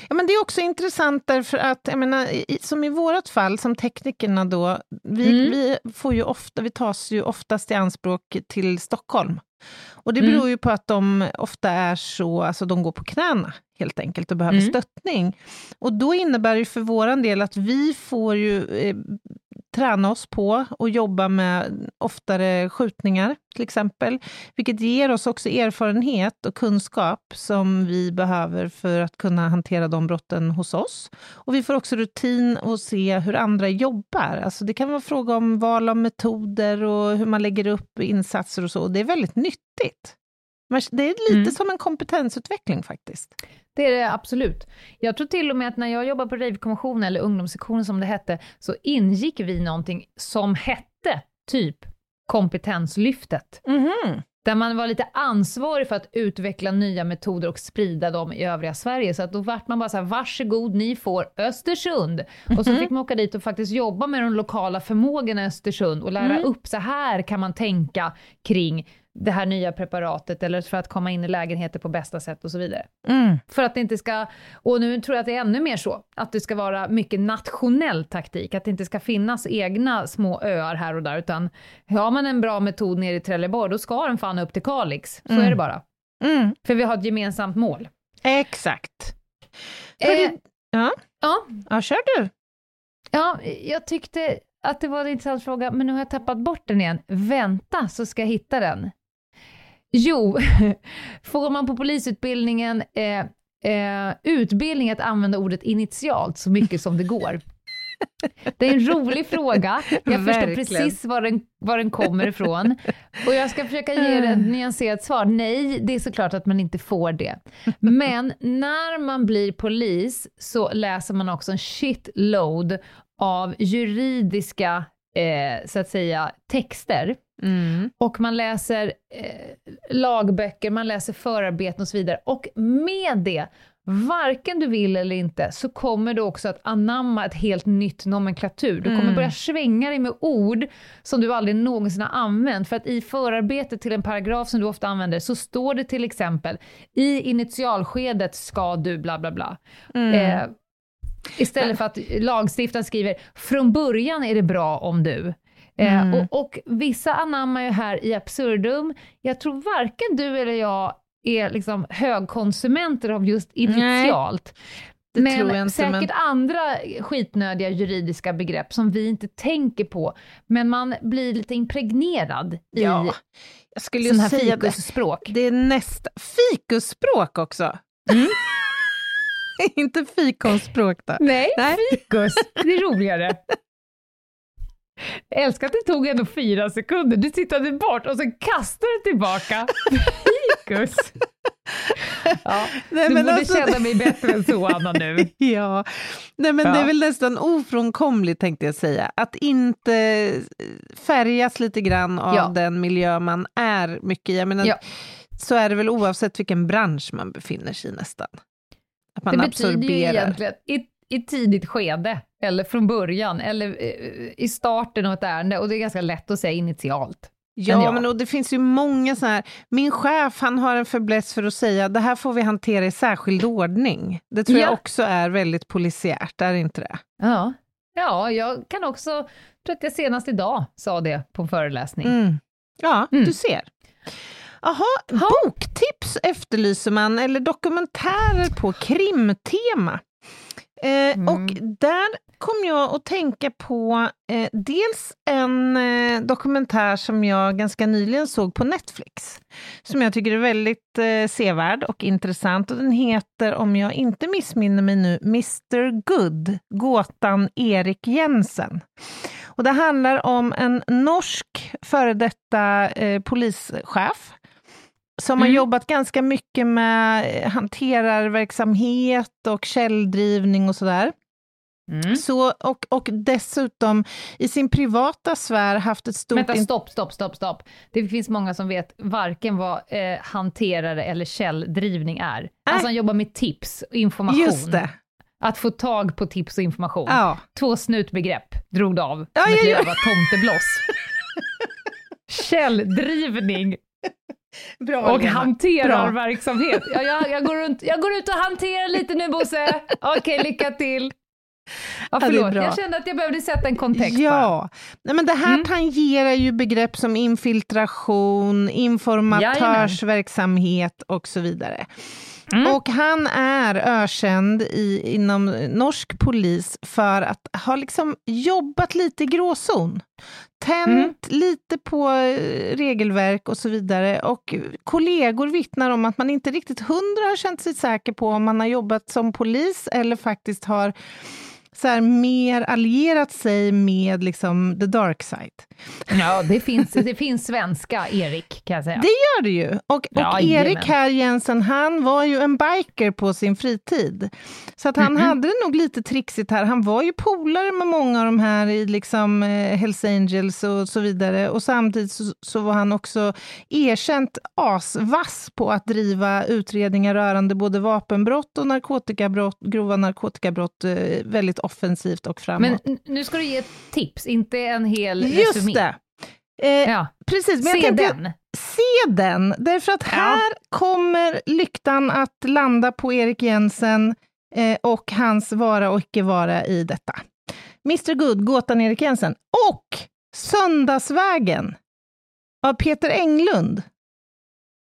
Ja, men det är också intressant därför att, jag menar, som i vårt fall, som teknikerna då, vi, Mm. vi, får ju ofta, vi tas ju oftast i anspråk till Stockholm. Och det Mm. beror ju på att de ofta är så, alltså de går på knäna helt enkelt och behöver Mm. stöttning. Och då innebär det för våran del att vi får ju eh, träna oss på och jobba med oftare skjutningar, till exempel, vilket ger oss också erfarenhet och kunskap som vi behöver för att kunna hantera de brotten hos oss. Och vi får också rutin och se hur andra jobbar. Alltså det kan vara fråga om val av metoder och hur man lägger upp insatser och så. Det är väldigt nyttigt. Det är lite Mm. som en kompetensutveckling faktiskt. Det är det absolut. Jag tror till och med att när jag jobbade på Ravekonventionen, eller ungdomssektionen som det hette, så ingick vi någonting som hette typ kompetenslyftet. Mhm. Där man var lite ansvarig för att utveckla nya metoder och sprida dem i övriga Sverige. Så att då vart man bara så här, varsågod, ni får Östersund. Och så Mhm. fick man åka dit och faktiskt jobba med de lokala förmågorna i Östersund och lära Mm. upp, så här kan man tänka kring det här nya preparatet, eller för att komma in i lägenheter på bästa sätt och så vidare. Mm. För att det inte ska, och nu tror jag att det är ännu mer så, att det ska vara mycket nationell taktik, att det inte ska finnas egna små öar här och där, utan har man en bra metod nere i Trelleborg, då ska den fan upp till Kalix. Så Mm. är det bara. Mm. För vi har ett gemensamt mål. Exakt. Eh, Hörru, ja. ja, ja, kör du. ja, jag tyckte att det var en intressant fråga, men nu har jag tappat bort den igen. Vänta, så ska jag hitta den. Jo, får man på polisutbildningen eh, eh, utbildning att använda ordet initialt så mycket som det går? Det är en rolig fråga. Jag förstår Verkligen. precis var den, var den kommer ifrån. Och jag ska försöka ge det ett nyanserat svar. Nej, det är såklart att man inte får det. Men när man blir polis så läser man också en shitload av juridiska, eh, så att säga, texter. Mm. Och man läser eh, lagböcker, man läser förarbeten och så vidare. Och med det, varken du vill eller inte, så kommer du också att anamma ett helt nytt nomenklatur. Du kommer Mm. börja svänga dig med ord som du aldrig någonsin har använt. För att i förarbetet till en paragraf som du ofta använder så står det till exempel i initialskedet ska du bla bla bla. Mm. Eh, istället för att lagstiftaren skriver från början är det bra om du. Eh, Mm. och, och vissa anammar ju här i absurdum. Jag tror varken du eller jag är liksom högkonsumenter av just initialt. det men säkert men- andra skitnödiga juridiska begrepp som vi inte tänker på. Men man blir lite impregnerad i Ja, jag skulle sån här säga det. fikusspråk. Det är nästa... Fikusspråk också! Mm. inte fikonspråk då. Nej, Nej. fikus. Det är roligare. Jag älskar att det tog ändå fyra sekunder. Du tittade bort och sen kastade du tillbaka. Fikus. Ja, Nej, du men borde alltså- känna mig bättre än så, Anna, nu. Ja, nej men Ja. det är väl nästan ofrånkomligt tänkte jag säga, att inte färgas lite grann av Ja. den miljö man är mycket i. Jag menar, Ja. Så är det väl oavsett vilken bransch man befinner sig i nästan. Att man Det betyder ju absorberar. egentligen i, i tidigt skede, eller från början, eller eh, i starten av ett ärende. Och det är ganska lätt att säga initialt. Ja, Men och det finns ju många så här, min chef han har en fäbless för att säga det här får vi hantera i särskild ordning. Det tror jag Ja. också är väldigt polisiärt, är det inte det? Ja. ja, jag kan också, tror att jag senast idag sa det på en föreläsning. Mm. Ja, Mm. du ser. Jaha, boktips efterlyser man, eller dokumentärer på krimtema. Eh, Mm. Och där kom jag att tänka på eh, dels en eh, dokumentär som jag ganska nyligen såg på Netflix, som jag tycker är väldigt eh, sevärd och intressant. Och den heter, om jag inte missminner mig nu, Mr Good, gåtan Erik Jensen. Och det handlar om en norsk före detta eh, polischef som har Mm. jobbat ganska mycket med eh, hanterarverksamhet och källdrivning och sådär. Mm. Så, och, och dessutom i sin privata sfär haft ett stort... Vänta, stopp, stopp, stopp, stopp. Det finns många som vet varken vad eh, hanterare eller källdrivning är. Alltså han jobbar med tips och information. Just det. Att få tag på tips och information. Ja. Två snutbegrepp drog du av Ja, som ett ja, ja. jävla tomtebloss. Källdrivning Bra, och Lena. hanterarverksamhet. Ja, jag, jag, går runt, jag går ut och hanterar lite nu Bosse. Okej, lycka till. Ja, förlåt, jag kände att jag behövde sätta en kontext. Ja, Nej, men det här Mm. tangerar ju begrepp som infiltration, informatörsverksamhet och så vidare. Mm. Och han är ökänd i, inom norsk polis för att ha liksom jobbat lite i gråzon. Tänt Mm. lite på eh, regelverk och så vidare. Och kollegor vittnar om att man inte riktigt hundra har känt sig säker på om man har jobbat som polis eller faktiskt har så här, mer allierat sig med liksom, the dark side. Ja, det finns, det finns svenska Erik, kan jag säga. Det gör det ju. Och, och Jajamän. Erik här Jensen, han var ju en biker på sin fritid. Så att han Mhm. hade det nog lite trixigt här. Han var ju polare med många av de här i liksom eh, Hells Angels och så vidare. Och samtidigt så, så var han också erkänt asvass på att driva utredningar rörande både vapenbrott och narkotikabrott, grova narkotikabrott eh, väldigt offensivt och framåt. Men nu ska du ge tips, inte en hel Just resumé. det! Eh, Ja, Precis, men se tänkte, den. se den, därför att Ja. här kommer lyktan att landa på Erik Jensen eh, och hans vara och icke vara i detta. Mr Good, gåtan Erik Jensen och Söndagsvägen av Peter Englund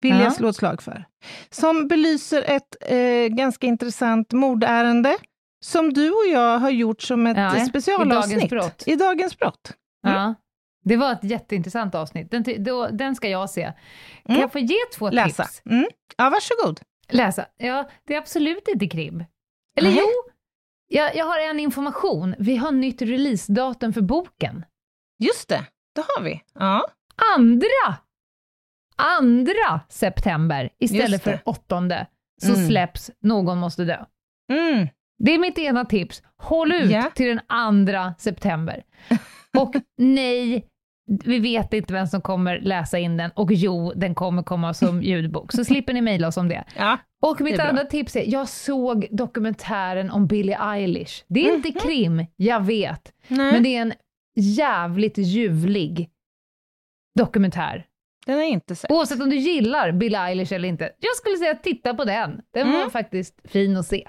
vill Ja. jag slå ett slag för. Som belyser ett eh, ganska intressant mordärende som du och jag har gjort som ett Ja, i specialavsnitt. Dagens brott. I Dagens brott. Ja. Det var ett jätteintressant avsnitt. Den, då, den ska jag se. Kan Mm. jag få ge två Läsa. tips? Mm. Ja, varsågod. Läsa. Ja, det är absolut inte krim. Eller Nej. jo, jag, jag har en information. Vi har nytt releasedatum för boken. Just det, det har vi. Ja. Andra, andra september istället för åttonde så Mm. släpps Någon måste dö. Mm. Det är mitt ena tips. Håll ut Ja. till den andra september. Och nej, vi vet inte vem som kommer läsa in den och jo, den kommer komma som ljudbok. Så slipper ni mejla oss om det. ja. Och mitt Det andra tips är, jag såg dokumentären om Billie Eilish. Det är inte Mhm. krim, jag vet, Nej, men det är en jävligt ljuvlig dokumentär. den är inte sett. Oavsett om du gillar Billie Eilish eller inte. Jag skulle säga titta på den. Den var Mm. faktiskt fin att se.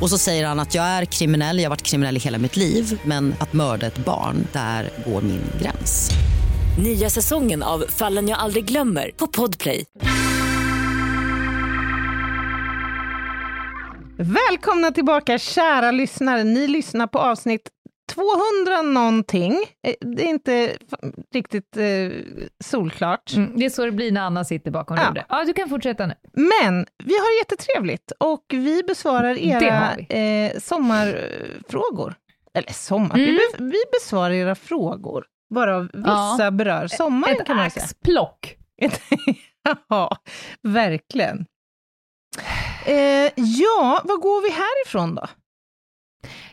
Och så säger han att jag är kriminell, jag har varit kriminell i hela mitt liv men att mörda ett barn, där går min gräns. Nya säsongen av Fallen jag aldrig glömmer på Podplay. Välkomna tillbaka kära lyssnare. Ni lyssnar på avsnitt 200 någonting. Eh, Det är inte riktigt eh, solklart. Mm, det är så det blir när Anna sitter bakom Ja. rodret. Ja, du kan fortsätta nu. Men vi har jättetrevligt och vi besvarar era vi. eh, sommarfrågor. Eller sommar, vi, Mm. be- vi besvarar era frågor. Varav vissa Ja. berör sommaren Ett kan man säga. axplock. ja, verkligen. Eh, ja, vad går vi härifrån då?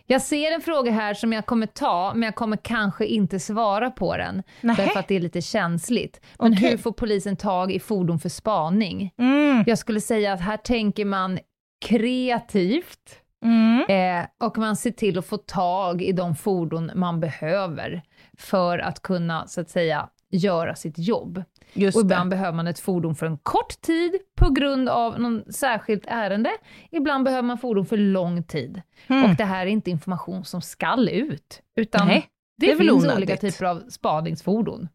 Jag ser en fråga här som jag kommer ta, men jag kommer kanske inte svara på den, Nähä. därför att det är lite känsligt. Men Okej. hur får polisen tag i fordon för spaning? Mm. Jag skulle säga att här tänker man kreativt, Mm. eh, och man ser till att få tag i de fordon man behöver för att kunna, så att säga, göra sitt jobb. Just Och det. ibland behöver man ett fordon för en kort tid på grund av någon särskilt ärende. Ibland behöver man fordon för lång tid. Mm. Och det här är inte information som skall ut, utan Nej, det, det finns onödigt. olika typer av spaningsfordon.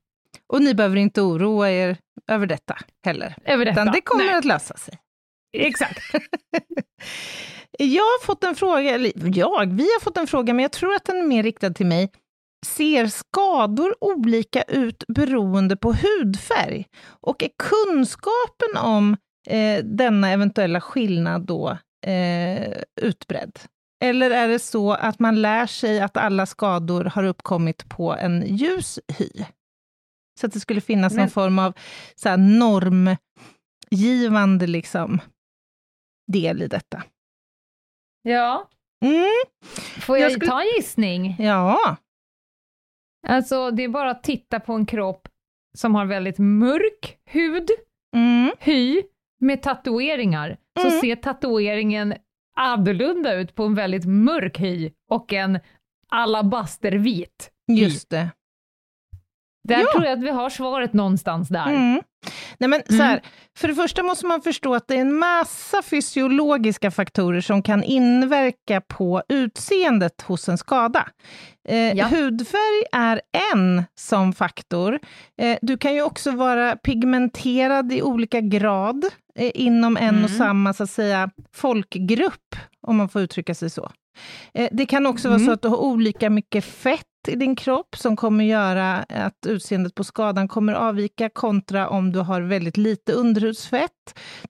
Och ni behöver inte oroa er över detta heller. Över detta. Utan det kommer Nej, att lösa sig. Exakt. Jag har fått en fråga, eller jag, vi har fått en fråga, men jag tror att den är mer riktad till mig. Ser skador olika ut beroende på hudfärg? Och är kunskapen om eh, denna eventuella skillnad då eh, utbredd? Eller är det så att man lär sig att alla skador har uppkommit på en ljus hy? Så att det skulle finnas någon Men- form av så här, normgivande liksom, del i detta. Ja, Mm, får jag, Jag skulle- ta en gissning? ja. Alltså, det är bara att titta på en kropp som har väldigt mörk hud, Mm. hy, med tatueringar, så Mm. ser tatueringen annorlunda ut på en väldigt mörk hy och en alabastervit. Just det. Där Ja. tror jag att vi har svaret någonstans där. Mm. Nej, men, så Mm. här, för det första måste man förstå att det är en massa fysiologiska faktorer som kan inverka på utseendet hos en skada. Eh, Ja. Hudfärg är en sån faktor. Eh, du kan ju också vara pigmenterad i olika grad eh, inom en och Mm. samma så att säga, folkgrupp, om man får uttrycka sig så. Eh, Det kan också vara Mm. så att du har olika mycket fett i din kropp som kommer göra att utseendet på skadan kommer avvika kontra om du har väldigt lite underhudsfett.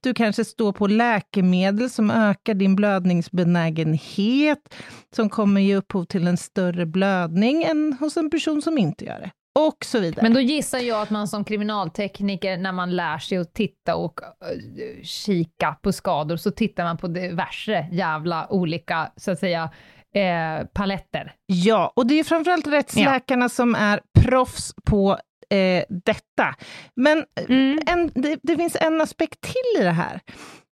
Du kanske står på läkemedel som ökar din blödningsbenägenhet, som kommer ge upphov till en större blödning än hos en person som inte gör det. Och så vidare. Men då gissar jag att man som kriminaltekniker, när man lär sig att titta och eh, kika på skador, så tittar man på diverse jävla olika, så att säga, eh, paletter. Ja, och det är framförallt rättsläkarna som är proffs på eh, detta. Men Mm. en, det, det finns en aspekt till i det här.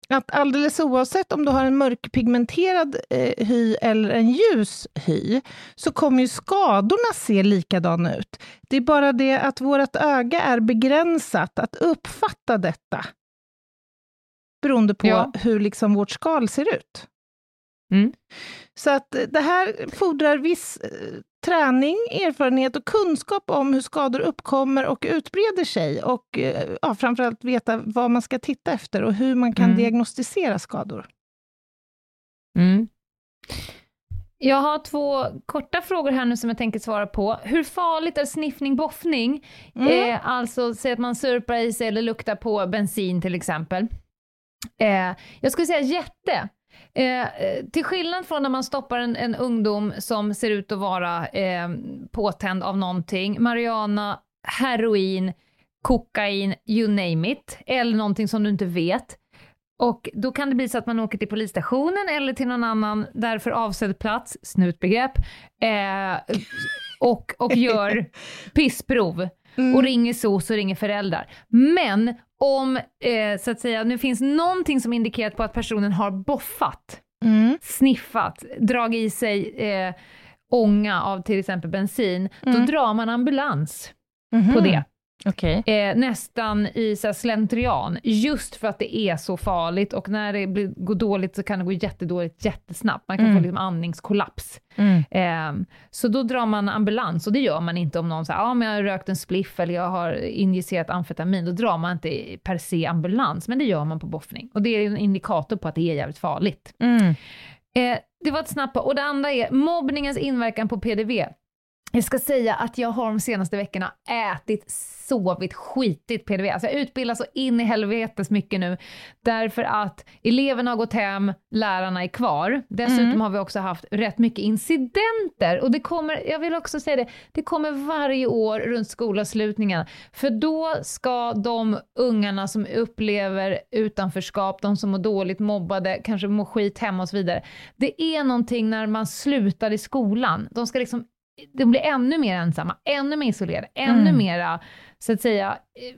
Att alldeles oavsett om du har en mörkpigmenterad eh, hy eller en ljus hy, så kommer ju skadorna se likadana ut. Det är bara det att vårt öga är begränsat att uppfatta detta. Beroende på Ja. hur liksom vårt skal ser ut. Mm. Så att eh, det här fordrar viss eh, träning, erfarenhet och kunskap om hur skador uppkommer och utbreder sig. Och eh, ja, framförallt veta vad man ska titta efter och hur man kan Mm. diagnostisera skador. Mm. Jag har två korta frågor här nu som jag tänker svara på. Hur farligt är sniffning, boffning? Mm. Eh, alltså, säg att man surpar i sig eller luktar på bensin till exempel. Eh, jag skulle säga jätte. Eh, eh, till skillnad från när man stoppar en, en ungdom som ser ut att vara eh, påtänd av någonting, marijuana, heroin, kokain, you name it, eller någonting som du inte vet. Och då kan det bli så att man åker till polisstationen eller till någon annan därför avsedd plats, snutbegrepp, eh, och, och gör pissprov Mm. och ringer SOS och ringer föräldrar. Men om, eh, så att säga, nu finns någonting som indikerar på att personen har boffat, Mm. sniffat, dragit i sig eh, ånga av till exempel bensin, Mm. då drar man ambulans Mhm. på det. Okej. Eh, nästan i så här, slentrian, just för att det är så farligt och när det blir, går dåligt så kan det gå jättedåligt jättesnabbt. Man kan Mm. få liksom andningskollaps. Mm. Eh, så då drar man ambulans och det gör man inte om någon säger ja men jag har rökt en spliff eller jag har injicerat amfetamin. Då drar man inte per se ambulans, men det gör man på boffning. Och det är en indikator på att det är jävligt farligt. Mm. Eh, det var ett snabbt Och det andra är mobbningens inverkan på PDV. Jag ska säga att jag har de senaste veckorna ätit, sovit, skitit PDV. Alltså jag utbildas så in i helvetes mycket nu, därför att eleverna har gått hem, lärarna är kvar. Dessutom Mm. har vi också haft rätt mycket incidenter och det kommer, jag vill också säga det, det kommer varje år runt skolavslutningen. För då ska de ungarna som upplever utanförskap, de som mår dåligt, mobbade, kanske mår skit hemma och så vidare. Det är någonting när man slutar i skolan. De ska liksom de blir ännu mer ensamma, ännu mer isolerade, ännu Mm. mera, så att säga, eh,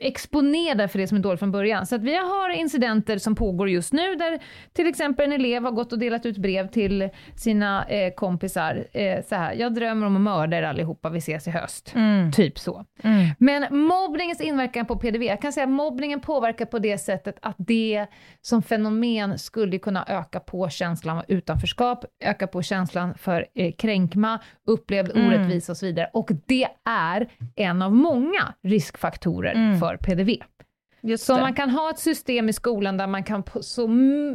exponerade för det som är dåligt från början. Så att vi har incidenter som pågår just nu, där till exempel en elev har gått och delat ut brev till sina eh, kompisar, eh, så här, jag drömmer om att mörda er allihopa, vi ses i höst. Mm. Typ så. Mm. Men mobbningens inverkan på PDV, jag kan säga att mobbningen påverkar på det sättet att det som fenomen skulle kunna öka på känslan av utanförskap, öka på känslan för eh, kränkma, upplevd Mm. orättvisa och så vidare. Och det är en av många riskfaktorer Mm. för PDV. Just Så det. man kan ha ett system i skolan där man kan så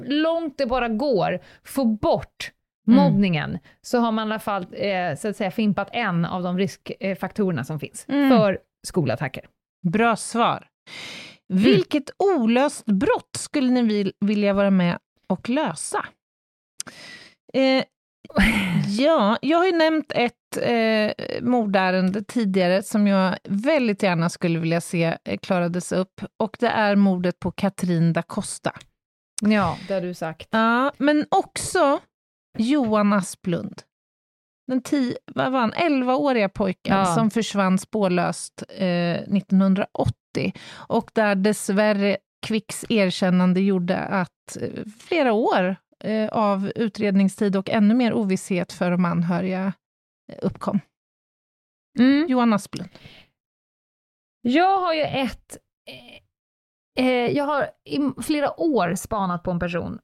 långt det bara går få bort Mm. mobbningen, så har man i alla fall eh, så att säga fimpat en av de riskfaktorerna som finns Mm. för skolattacker. Bra svar. Vilket olöst brott skulle ni vil- vilja vara med och lösa? Eh, ja, jag har ju nämnt ett eh, mordärende tidigare som jag väldigt gärna skulle vilja se eh, klarades upp och det är mordet på Katrin da Costa. Ja, det har du sagt. Ja, men också Johan Asplund. Den tio, vad var han, 11-åriga pojken Ja. som försvann spårlöst eh, 1980 och där dessvärre Kvicks erkännande gjorde att eh, flera år eh, av utredningstid och ännu mer ovisshet för de anhöriga eh, uppkom. Mm. Johan Asplund. Jag har ju ett... Eh, eh, jag har i flera år spanat på en person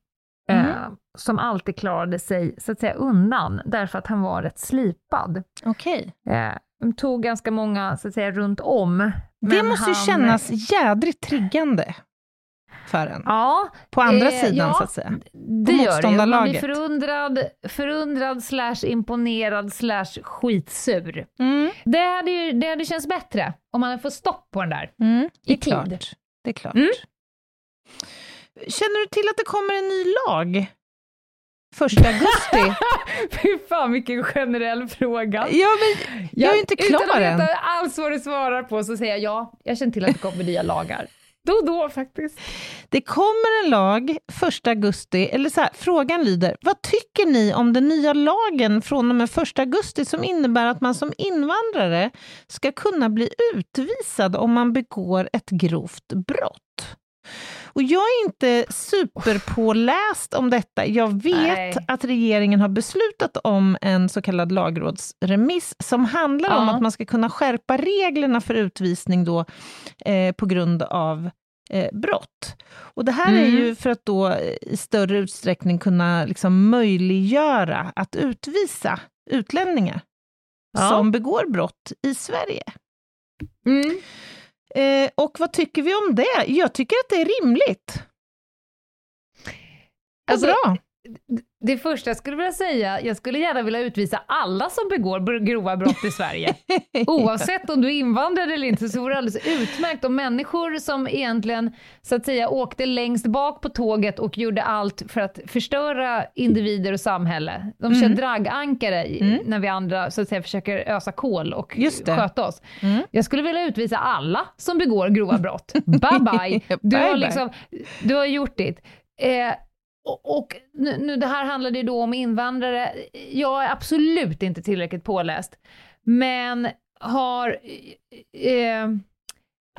eh, Mhm. som alltid klarade sig så att säga undan, därför att han var rätt slipad. Okej. Eh, de tog ganska många så att säga runt om. Det måste ju han- kännas jädrigt triggande för en. Ja, På andra eh, sidan, ja. så att säga. det gör det. Man blir förundrad, förundrad slash imponerad slash skitsur. Mm. Det hade ju det hade känts bättre om man hade fått stopp på den där. Mm, I är klart. tid. Det är klart. Mm. Känner du till att det kommer en ny lag? Första augusti. Fy fan vilken generell fråga. ja, men jag är ju inte klar Utan än. att veta alls vad du svarar på så säger jag ja, jag känner till att det kommer nya lagar. Då och då faktiskt. Det kommer en lag 1 augusti, eller så här, frågan lyder, vad tycker ni om den nya lagen från och med 1 augusti som innebär att man som invandrare ska kunna bli utvisad om man begår ett grovt brott? Och jag är inte superpåläst om detta. Jag vet Nej. att regeringen har beslutat om en så kallad lagrådsremiss som handlar om Ja. att man ska kunna skärpa reglerna för utvisning då, eh, på grund av eh, brott. Och det här är Mm. ju för att då eh, i större utsträckning kunna liksom möjliggöra att utvisa utlänningar Ja. som begår brott i Sverige. Mm. Eh, och vad tycker vi om det? Jag tycker att det är rimligt. Och Alltså, bra. Det första jag skulle vilja säga, jag skulle gärna vilja utvisa alla som begår grova brott i Sverige. Oavsett om du är invandrare eller inte så vore det alldeles utmärkt om människor som egentligen så att säga åkte längst bak på tåget och gjorde allt för att förstöra individer och samhälle. De kör Mm. dragankare Mm. när vi andra så att säga försöker ösa kol och sköta oss. Mm. Jag skulle vilja utvisa alla som begår grova brott. Bye bye! Du Bye, har, liksom, du har gjort ditt. Eh, och nu, nu, det här handlade ju då om invandrare. Jag är absolut inte tillräckligt påläst, men har... Eh,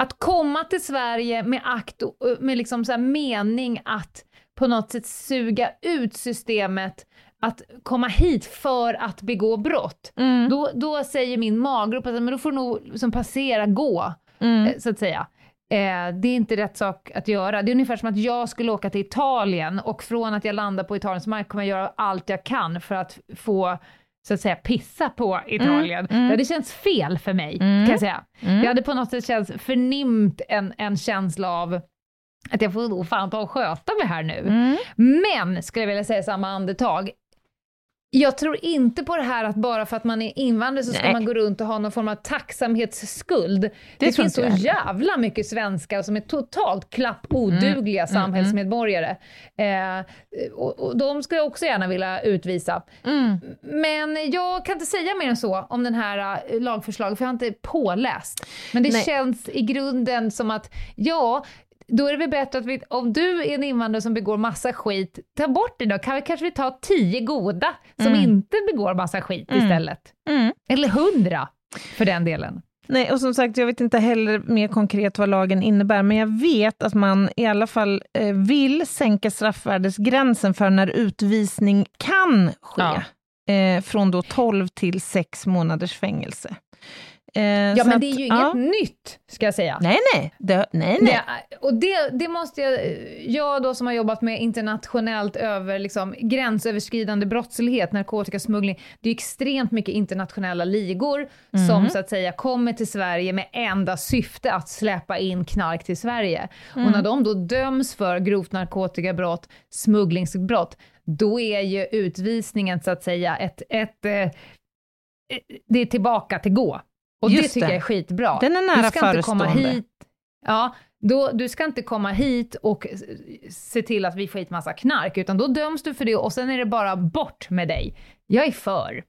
att komma till Sverige med akt och med liksom så mening att på något sätt suga ut systemet, att komma hit för att begå brott. Mm. Då, då säger min magrupp att men då får du nog liksom passera, gå, Mm. eh, så att säga. Eh, det är inte rätt sak att göra. Det är ungefär som att jag skulle åka till Italien och från att jag landar på Italiens mark kommer jag göra allt jag kan för att få så att säga pissa på Italien. mm. Det hade känts fel för mig, Mm. kan jag säga. Mm. Jag hade på något sätt känts förnimt en, en känsla av att jag får nog fan ta och sköta mig här nu. Mm. Men, skulle jag vilja säga i samma andetag, jag tror inte på det här att bara för att man är invandrare så ska Nej. man gå runt och ha någon form av tacksamhetsskuld. Det, tror finns så jag jävla mycket svenskar som är totalt klappodugliga Mm, samhällsmedborgare. Eh, och, och de skulle jag också gärna vilja utvisa. Mm. Men jag kan inte säga mer än så om den här eh, lagförslaget, för jag har inte påläst. Men det Nej. känns i grunden som att, ja, då är det väl bättre att vi, om du är en invandrare som begår massa skit, ta bort det då. Kan vi kanske vi ta tio goda som Mm. inte begår massa skit Mm. istället? Mm. Eller hundra, för den delen. Nej, och som sagt, jag vet inte heller mer konkret vad lagen innebär, men jag vet att man i alla fall eh, vill sänka straffvärdesgränsen för när utvisning kan ske, eh, från då 12 till 6 månaders fängelse. Eh, Ja, men att- det är ju ja. inget nytt, ska jag säga. Nej, nej. Det, nej, nej. Det, och det, det måste jag, jag då som har jobbat med internationellt över liksom, gränsöverskridande brottslighet, narkotikasmuggling, det är ju extremt mycket internationella ligor Mm. som så att säga kommer till Sverige med enda syfte att släppa in knark till Sverige. Mm. Och när de då döms för grovt narkotikabrott, smugglingsbrott, då är ju utvisningen så att säga ett, ett eh, det är tillbaka till gå. Och det Just tycker det. jag är skitbra. Den är nära du ska inte komma hit Ja, då, du ska inte komma hit och se till att vi får hit massa knark, utan då döms du för det och sen är det bara bort med dig. Jag är för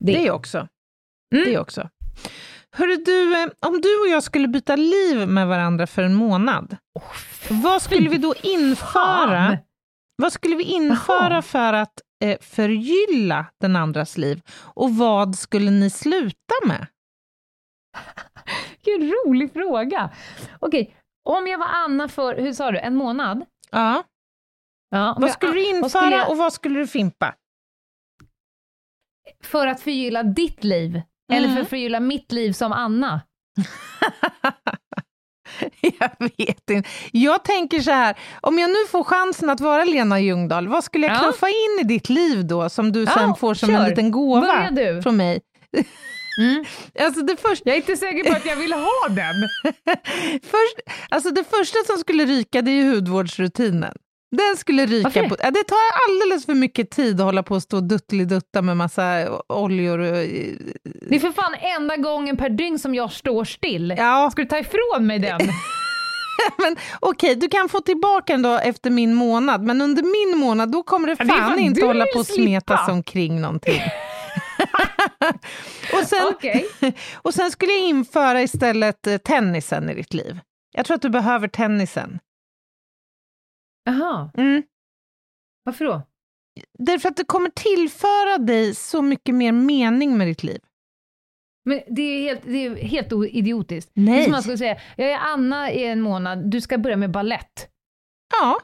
det. Det också. Mm. Det också. Hörru du, eh, om du och jag skulle byta liv med varandra för en månad, vad skulle vi då införa? Fan! Vad skulle vi införa Jaha. för att eh, förgylla den andras liv? Och vad skulle ni sluta med? Vilken rolig fråga. Okej, om jag var Anna för, hur sa du, en månad? Ja. Ja, Vad jag- skulle du införa vad skulle jag- och vad skulle du fimpa? För att förgylla ditt liv? Eller Mm. för att förgylla mitt liv som Anna? Jag vet inte. Jag tänker så här, om jag nu får chansen att vara Lena Ljungdahl, vad skulle jag Ja. knuffa in i ditt liv då, som du Ja, sen får som en kör. liten gåva från mig? Mm. Alltså det första, Jag är inte säker på att jag vill ha den. först, alltså det första som skulle ryka, det är ju hudvårdsrutinen. Den skulle ryka. Det? På, det tar alldeles för mycket tid att hålla på och stå och duttelidutta med massa oljor. Och, Det är för fan enda gången per dygn som jag står still. ja, Ska du ta ifrån mig den? men okej, du kan få tillbaka den då efter min månad, men under min månad då kommer det det fan att inte hålla på och smetas omkring någonting. Och, sen, Okej. och sen skulle jag införa istället eh, tennisen i ditt liv. Jag tror att du behöver tennisen. Jaha, Mm. varför då? Därför att det kommer tillföra dig så mycket mer mening med ditt liv. Men det är helt, det är helt idiotiskt. Det är Nej. som man skulle säga, jag är Anna i en månad, du ska börja med ballett. Ja.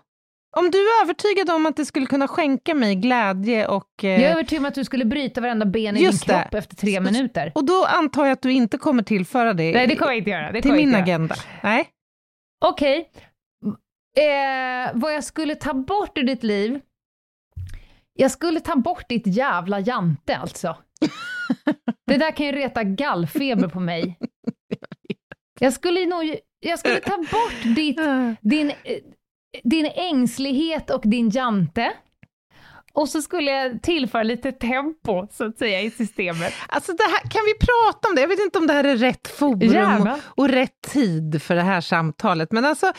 Om du är övertygad om att det skulle kunna skänka mig glädje och... eh, Jag är övertygad om att du skulle bryta varenda ben i din det. kropp efter tre minuter. Och då antar jag att du inte kommer tillföra det, Nej, det kommer jag inte göra. Det till min agenda. Nej. Okej. Eh, vad jag skulle ta bort ur ditt liv? Jag skulle ta bort ditt jävla jante alltså. Det där kan ju reta gallfeber på mig. Jag skulle nog, jag skulle ta bort ditt, din, eh, din ängslighet och din jante. Och så skulle jag tillföra lite tempo, så att säga, i systemet. Alltså det här, kan vi prata om det? Jag vet inte om det här är rätt forum och, och rätt tid för det här samtalet, men alltså,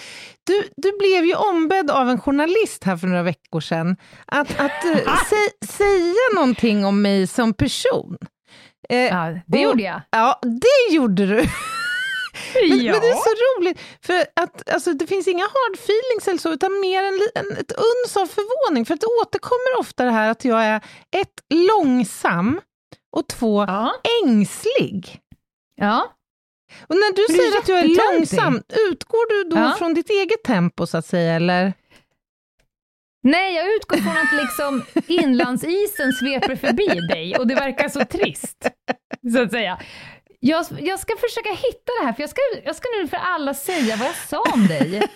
du, du blev ju ombedd av en journalist här för några veckor sedan att, att eh, sä, säga någonting om mig som person. Eh, Ja, det och- gjorde jag. Ja, det gjorde du. Men, Ja. men det är så roligt, för att alltså, det finns inga hard feelings eller så, utan mer en, en, ett uns av förvåning, för att det återkommer ofta det här att jag är ett, långsam och två, Ja. ängslig. ja. Och när du säger att jag är långsam, utgår du då Ja. från ditt eget tempo så att säga, eller? Nej, jag utgår från att liksom inlandsisen sveper förbi dig och det verkar så trist, så att säga. Jag, jag ska försöka hitta det här, för jag ska, jag ska nu för alla säga vad jag sa om dig.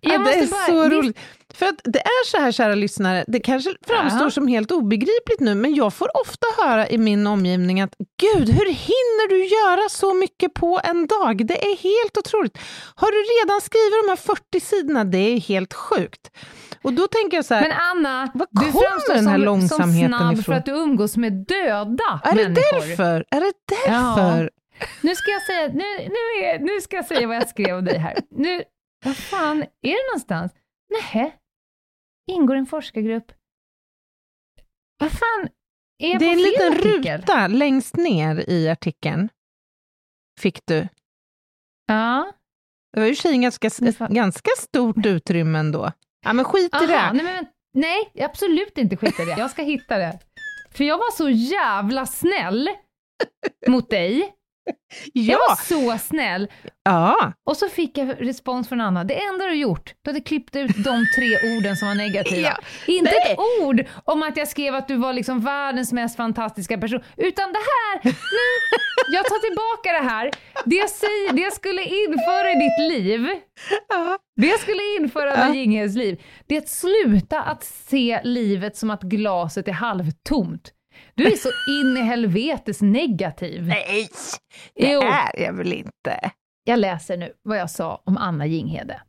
Ja, det är bara- så roligt. För att det är så här, kära lyssnare, det kanske framstår Ja. som helt obegripligt nu, men jag får ofta höra i min omgivning att Gud, hur hinner du göra så mycket på en dag? Det är helt otroligt. Har du redan skrivit de här 40 sidorna? Det är helt sjukt. Och då tänker jag så här, Men Anna, du framstår den här som, långsamheten som snabb ifrån? för att du umgås med döda är det människor. därför? Är det därför? Nu ska jag säga, nu, nu, är, nu ska jag säga vad jag skrev om dig här. Nu, vad fan, är det någonstans? Nej. Ingår en forskargrupp. Vad fan, är Det är en liten artikel? ruta längst ner i artikeln. Fick du. Ja. Det var ju i ganska, ganska stort utrymme ändå. Ja, men skit i det. Aha, nej, men, nej, absolut inte skit i det. Jag ska hitta det. För jag var så jävla snäll mot dig Jag Ja, var så snäll. ja. Och så fick jag respons från Anna. Det enda du gjort, du hade klippt ut de tre orden som var negativa. Ja, Inte nej. ett ord om att jag skrev att du var liksom världens mest fantastiska person, utan det här, nu, jag tar tillbaka det här. Det jag, säger, det jag skulle införa i ditt liv, ja. det jag skulle införa i Ja. Liv, det är att sluta att se livet som att glaset är halvtomt. Du är så in i helvetes negativ. Nej, det Jo. är jag väl inte. Jag läser nu vad jag sa om Anna Jinghede.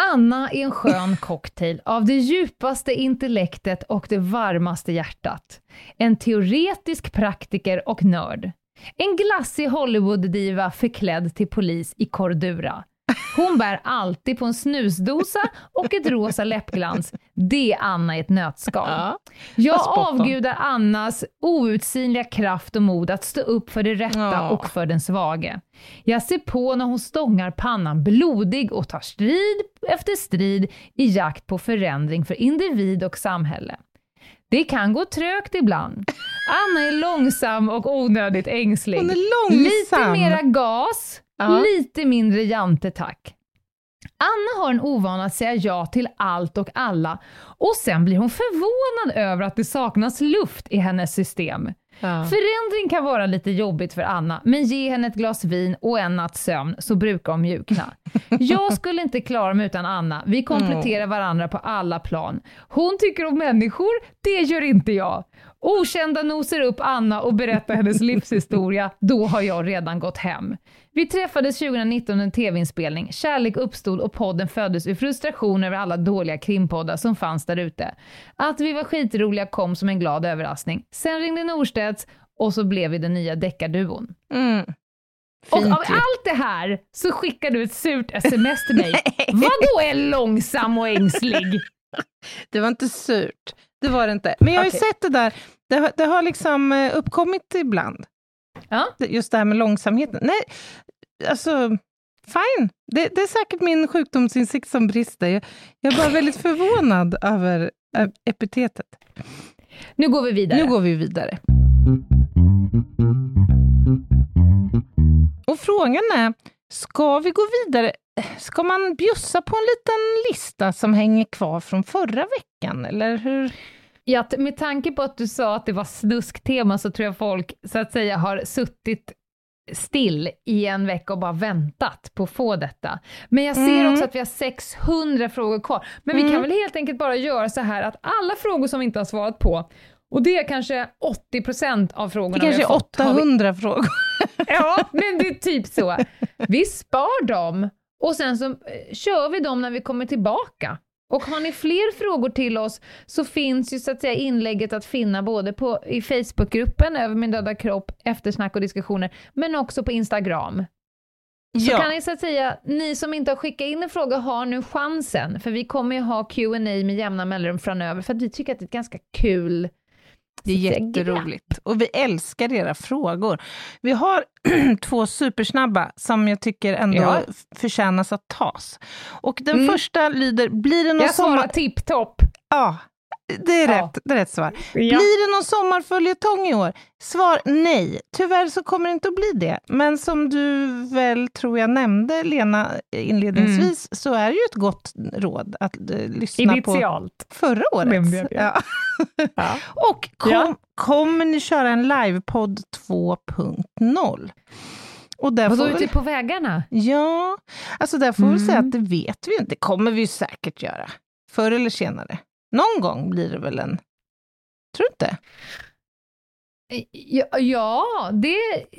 Anna är en skön cocktail av det djupaste intellektet och det varmaste hjärtat. En teoretisk praktiker och nörd. En glassig Hollywood-diva förklädd till polis i Cordura. Hon bär alltid på en snusdosa och ett rosa läppglans. Det är Anna i ett nötskal. Ja. Jag avgudar Annas outsinliga kraft och mod att stå upp för det rätta Ja. och för den svage. Jag ser på när hon stångar pannan blodig och tar strid efter strid i jakt på förändring för individ och samhälle. Det kan gå trögt ibland. Anna är långsam och onödigt ängslig. Hon är långsam. Lite mera gas, Ja. lite mindre jante tack. Anna har en ovana att säga ja till allt och alla och sen blir hon förvånad över att det saknas luft i hennes system. Ja. Förändring kan vara lite jobbigt för Anna, men ge henne ett glas vin och en natts sömn så brukar hon mjukna. Jag skulle inte klara mig utan Anna. Vi kompletterar varandra på alla plan. Hon tycker om människor, det gör inte jag. Okända nosar upp Anna och berättar hennes livshistoria, då har jag redan gått hem. Vi träffades 2019 i en tv-inspelning. Kärlek uppstod och podden föddes ur frustration över alla dåliga krimpoddar som fanns där ute. Att vi var skitroliga kom som en glad överraskning. Sen ringde Norstedts och så blev vi den nya deckarduon. Mm. Och av allt det här så skickar du ett surt sms till mig. Vadå är långsam och ängslig? Det var inte surt. Det var det inte. Men jag har ju sett det där. Det har, det har liksom eh, uppkommit ibland. Ja. Just det här med långsamheten. Nej, alltså, fine. Det, det är säkert min sjukdomsinsikt som brister. Jag, jag är bara väldigt förvånad över eh, epitetet. Nu går vi vidare. Nu går vi vidare. Och frågan är, ska vi gå vidare? Ska man bjussa på en liten lista som hänger kvar från förra veckan, eller hur? Ja, med tanke på att du sa att det var snusktema så tror jag folk så att säga har suttit still i en vecka och bara väntat på att få detta. Men jag ser Mm. också att vi har 600 frågor kvar. Men vi Mm. kan väl helt enkelt bara göra så här att alla frågor som vi inte har svarat på, och det är kanske 80% av frågorna Det kanske vi har fått, har vi 800 frågor. Ja, men det är typ så. Vi spar dem och sen så eh, kör vi dem när vi kommer tillbaka. Och har ni fler frågor till oss så finns ju så att säga inlägget att finna både på, i Facebookgruppen Över min döda kropp, eftersnack och diskussioner, men också på Instagram. Så kan ni så att säga, ni som inte har skickat in en fråga har nu chansen, för vi kommer ju ha Q&A med jämna mellanrum framöver, för att vi tycker att det är ett ganska kul Det är jätteroligt. Och vi älskar era frågor. Vi har två supersnabba som jag tycker ändå Ja. förtjänas att tas. Och den Mm. första lyder, blir det någon Jag svarar sommar... tipptopp. Ja, det är, Ja. rätt, det är rätt svar. Blir det någon sommarföljetong i år? Svar nej. Tyvärr så kommer det inte att bli det. Men som du väl, tror jag, nämnde, Lena, inledningsvis, så är det ju ett gott råd att eh, lyssna på Initialt. förra året. Nämnde jag det? Ja. Ja. Och kom, Ja. kommer ni köra en livepodd 2.0? Och där Vadå ute väl, på vägarna? ja, alltså där får vi väl säga Mm. att det vet vi inte. Det kommer vi säkert göra. Förr eller senare. Någon gång blir det väl en... Tror du inte? Ja, ja, det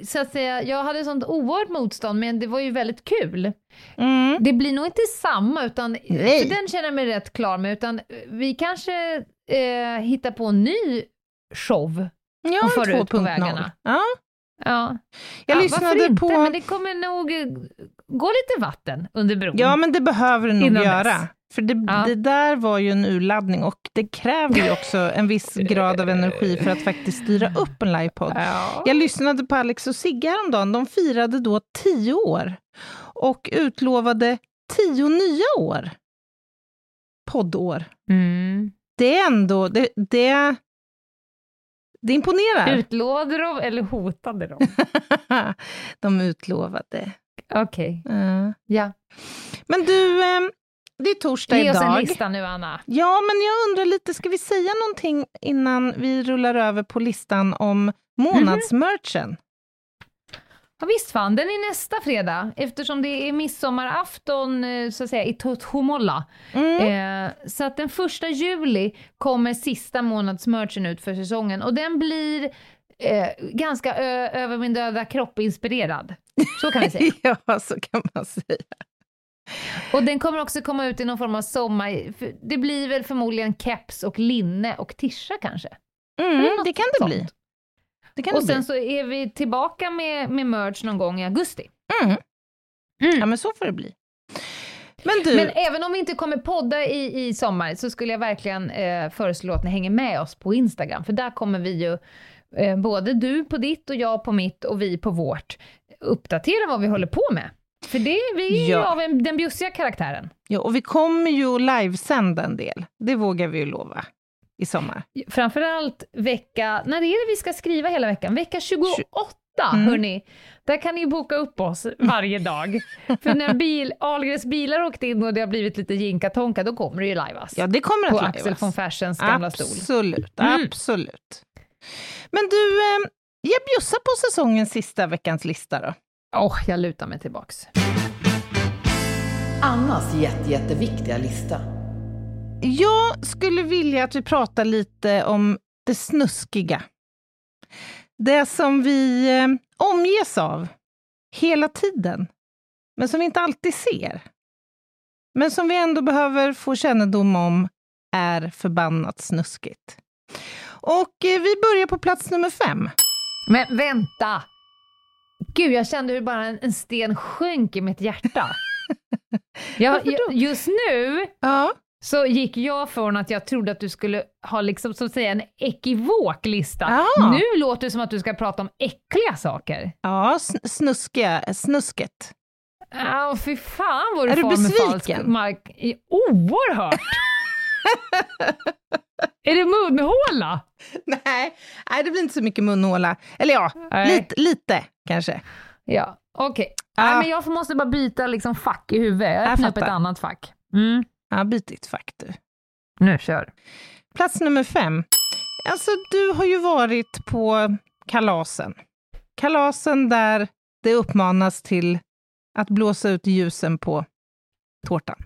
så att säga, jag hade sånt oerhört motstånd, men det var ju väldigt kul. Mm. Det blir nog inte samma, utan Nej. för den känner jag mig rätt klar med, utan vi kanske eh, hittar på en ny show. Ja, Och föra ut på 2.0. vägarna. Ja, Ja. jag ja, lyssnade inte? på... Men det kommer nog eh, gå lite vatten under bron. Ja, men det behöver det nog göra. dess. För det, Ja. det där var ju en urladdning och det kräver ju också en viss grad av energi för att faktiskt styra upp en livepodd. Ja. Jag lyssnade på Alex och Sigge häromdagen. De firade då tio år och utlovade tio nya år. Poddår. Mm. Det är ändå... Det, det, Det imponerar. Utlovade de eller hotade de? de utlovade. Okej. Uh. Ja. Men du, eh, det är torsdag Ge oss idag. en lista nu, Anna. Ja, men jag undrar lite, ska vi säga någonting innan vi rullar över på listan om månadsmerchen? Ja, visst fan, den är nästa fredag eftersom det är midsommarafton eh, så att säga i Tothomolla. Mm. Eh, så att den första juli kommer sista månadsmerchen ut för säsongen och den blir eh, ganska över min döda kropp inspirerad. Så kan vi säga. ja, så kan man säga. Och den kommer också komma ut i någon form av sommar... Det blir väl förmodligen keps och linne och tischa kanske. Mm, det kan det sånt. bli. Det kan Och det sen bli. så är vi tillbaka med, med merch någon gång i augusti. Mm. Mm. Ja, men så får det bli. Men du, Men även om vi inte kommer podda i, i sommar så skulle jag verkligen eh, föreslå att ni hänger med oss på Instagram, för där kommer vi ju, eh, både du på ditt och jag på mitt och vi på vårt, uppdatera vad vi håller på med. För det, vi är ju Ja. av en, den bjussiga karaktären. ja, och vi kommer ju att livesända en del. Det vågar vi ju lova i sommar. Framförallt vecka, när är det vi ska skriva hela veckan? Vecka 28, Mm. hörni. Där kan ni boka upp oss varje dag. För när bil, Ahlgrens bilar åkt in och det har blivit lite jinka-tonka, då kommer det ju lajvas. Ja, det kommer på att Axel von Fersens gamla stol. Absolut, Mm. absolut. Men du, eh, jag bjussar på säsongens sista veckans lista då. Åh, jag lutar mig tillbaks. Annas jätte, jätteviktiga lista. Jag skulle vilja att vi pratar lite om det snuskiga. Det som vi eh, omges av hela tiden, men som vi inte alltid ser. Men som vi ändå behöver få kännedom om är förbannat snuskigt. Och eh, vi börjar på plats nummer fem. Men vänta! Gud, jag kände hur bara en, en sten sjönk i mitt hjärta. Jag, just nu Ja, så gick jag från att jag trodde att du skulle ha liksom, så att säga, en ekivok lista. Ah. Nu låter det som att du ska prata om äckliga saker. ja sn- snuskiga, snusket. Ja, fy fan vad du Är du besviken? mark. Oerhört! är det munhåla? Nej, nej, det blir inte så mycket munhåla. Eller ja, lite, lite kanske. Ja, okej. Ah. Nej, men jag måste bara byta liksom fack i huvudet. Jag öppnar upp ett annat fack. Mm. Ja, byt ditt fack du. Nu kör. Plats nummer fem. Alltså, du har ju varit på kalasen. Kalasen där det uppmanas till att blåsa ut ljusen på tårtan.